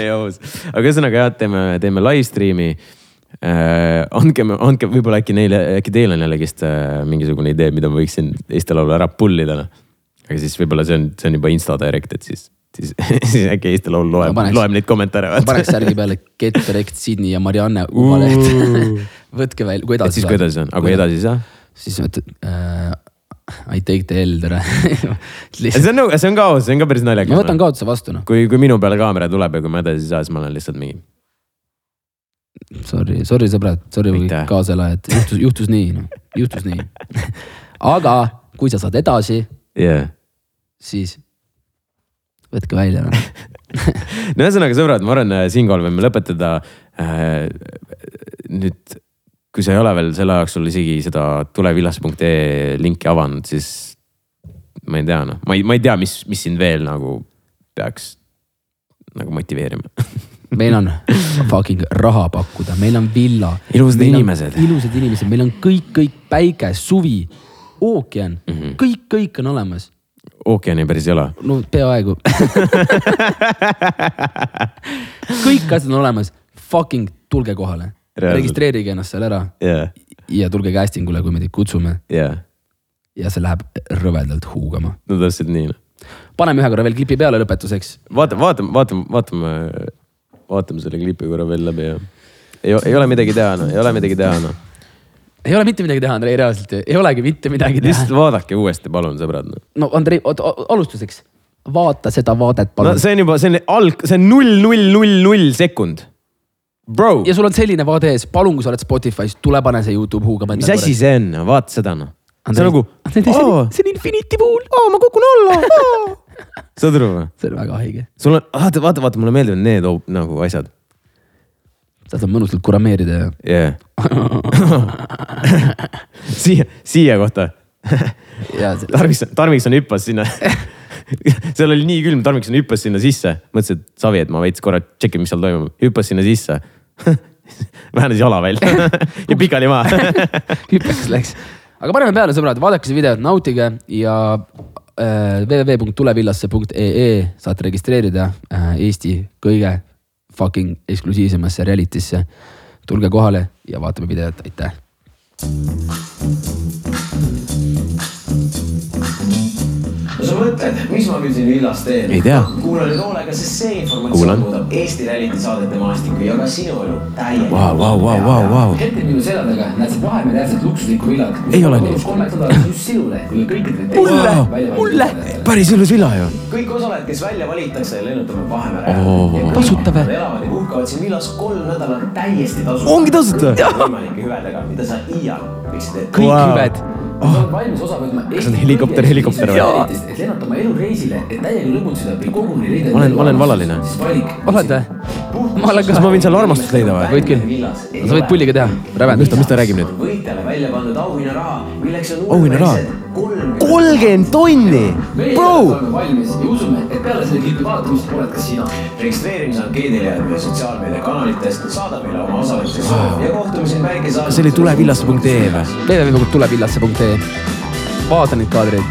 ei aus, aga ühesõnaga jah, teeme, teeme live stream'i äh,. andke, andke võib-olla äkki neile, äkki teil on jällegist äh, mingisugune idee, mida ma võiksin Eesti Laulu ära pull ida. aga siis võib-olla see on, see on juba Insta direct, et siis, siis, (laughs) siis äkki Eesti Laul loeb Ma, loeb neid kommentaare. paneks särgi peale Get Direct Sydney ja Marianne Uvaleht. (laughs) võtke välja, kui edasi siis, kui edasi on, aga kui edasi ei saa? siis mõtled äh,. I take the L tere. (laughs) see on nagu, see on ka aus, see on ka päris naljakas. ma võtan kaotuse vastu noh, kui, kui minu peale kaamera tuleb ja kui ma edasi ei saa, siis ma olen lihtsalt mingi. sorry, sorry sõbrad, sorry Aitäh. kaaselajad, juhtus, juhtus nii noh, juhtus nii. aga kui sa saad edasi, jah. siis võtke välja noh. (laughs) no ühesõnaga, sõbrad, ma arvan, siinkohal võime lõpetada äh,. nüüd, kui sa ei ole veel selle ajaks sul isegi seda tulevillasse.ee linki avanud, siis ma ei tea, noh, ma ei, ma ei tea, mis, mis sind veel nagu peaks nagu motiveerima. (laughs) meil on fucking raha pakkuda, meil on villa. Ilusad inimesed. ilusad inimesed, meil on kõik, kõik päike, suvi, ookean mm. -hmm. kõik, kõik on olemas. ookeani päris ei ole. no peaaegu. (laughs) kõik asjad on olemas, fucking tulge kohale, registreerige ennast seal ära jah, ja tulge casting ule, kui me teid kutsume jah, ja see läheb rõvedalt huugama. no täpselt nii noh. paneme ühe korra veel klipi peale lõpetuseks. vaatame, vaatame, vaatame, vaatame, vaatame selle klipi korra veel läbi ja ei, ei ole midagi teha, noh, ei ole midagi teha, noh. ei ole mitte midagi teha, Andrei, reaalselt ei olegi mitte midagi teha lihtsalt. vaadake uuesti, palun, sõbrad no.. no Andrei, alustuseks, vaata seda vaadet, no palun. see on juba, see on alg, see on null, null, null, null sekund. Bro, ja sul on selline vaade ees, palun, kui sa oled Spotify's, tule pane see Youtube huugama. mis asi see on, vaata seda noh. see on nagu, see on- Infinity Pool. ma kukun alla. (laughs) saad aru või? see on väga haige. sul on, vaata, vaata, vaata, mulle meeldivad need o- nagu asjad. sa saad mõnusalt kurameerida ja. jah. (laughs) siia, siia kohta. Tarvikson, Tarvikson hüppas sinna. (laughs) seal oli nii külm, Tarvikson hüppas sinna sisse, mõtles, et savi, et ma veits korra tšekin, mis seal toimub, hüppas sinna sisse. (laughs) vähenes jala välja ja pikali maha. hüppeks läks. aga paneme peale, sõbrad, vaadake seda videot, nautige ja www.tulevillasse.ee saate registreerida äh, Eesti kõige fucking eksklusiivsemasse reality'sse. tulge kohale ja vaatame videot, aitäh. mõtled, miks ma küll siin villas teen? Ei tea. kuula nüüd hoolega, sest see informatsioon muudab Eesti reality saadete maastikku ja ka sinu elu täielikult. Vau, vau, vau, vau, vau. hetkel minu selja taga näed sa Vahemere äärset luksuslikku villat. Ei ole nii. kolmeks nädalaks just sinule ja kõikidele Mulle! Mulle! päris ilus villa ju. kõik osalejad, kes välja valitakse, lennutame Vahemere Oo. Tasuta või? Elavad ja puhkavad siin villas kolm nädalat täiesti tasuta. Ongi tasuta? võimalike hüvedega, mida sa iial võiksid ette. kõik Wow. wow. hüved, oled valmis osa võtma Eesti on helikopter, helikopter või? et lennata oma elu reisile, et täiega lõbutseda või koguni leida Ma olen- ma olen valaline. oled või? ma olen kas ka ma. võin seal armastust leida või? võid küll. sa võid pulliga teha, mis ta, mis ta räägib nüüd? võitjale välja pandud auhinnaraha, milleks on Auhinnaraha? kolmkümmend tonni, bro. valmis ja usume, et peale selle klipi vaatamist oled ka sina. registreerimisankeedile jääb meie sotsiaalmeediakanalitest, saada meile oma osalemise soov ja kohtumiseni väikesaates. kas see oli tulevillasse.ee või? www.tulevillasse.ee. Vaata neid kaadreid.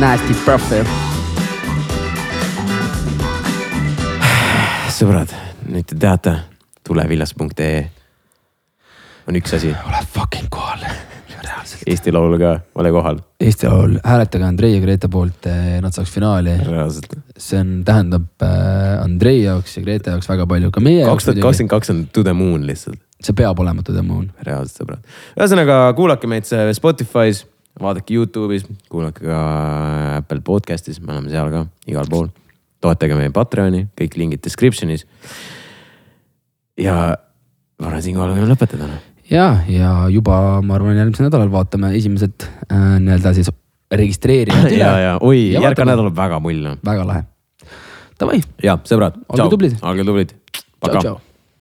Nasty profile. (sighs) sõbrad, nüüd te teate, tulevillas.ee on üks asi, ole fucking kohal, reaalselt. Eesti Laul ka, ole kohal, Eesti Laul, hääletage Andrei ja Grete poolt, nad saaks finaali. reaalselt. see on, tähendab äh, Andrei jaoks ja Grete jaoks väga palju, ka meie kaks tuhat. kakskümmend kaks on to the moon lihtsalt, see peab olema To the moon. reaalselt sõbrad. ühesõnaga kuulake meid see Spotify's, vaadake Youtube'is, kuulake ka Apple podcast'is, me oleme seal ka igal pool. toetage meie Patreoni, kõik lingid description'is. ja ma arvan, siinkohal võime lõpetada. Noh. ja, ja juba ma arvan, järgmisel nädalal vaatame esimesed äh, nii-öelda siis registreerijad (laughs) üle ja, ja oi, järgmine nädal on väga mull. väga lahe. Davai, ja sõbrad, Olge tublid. olge tublid. tšau, tšau.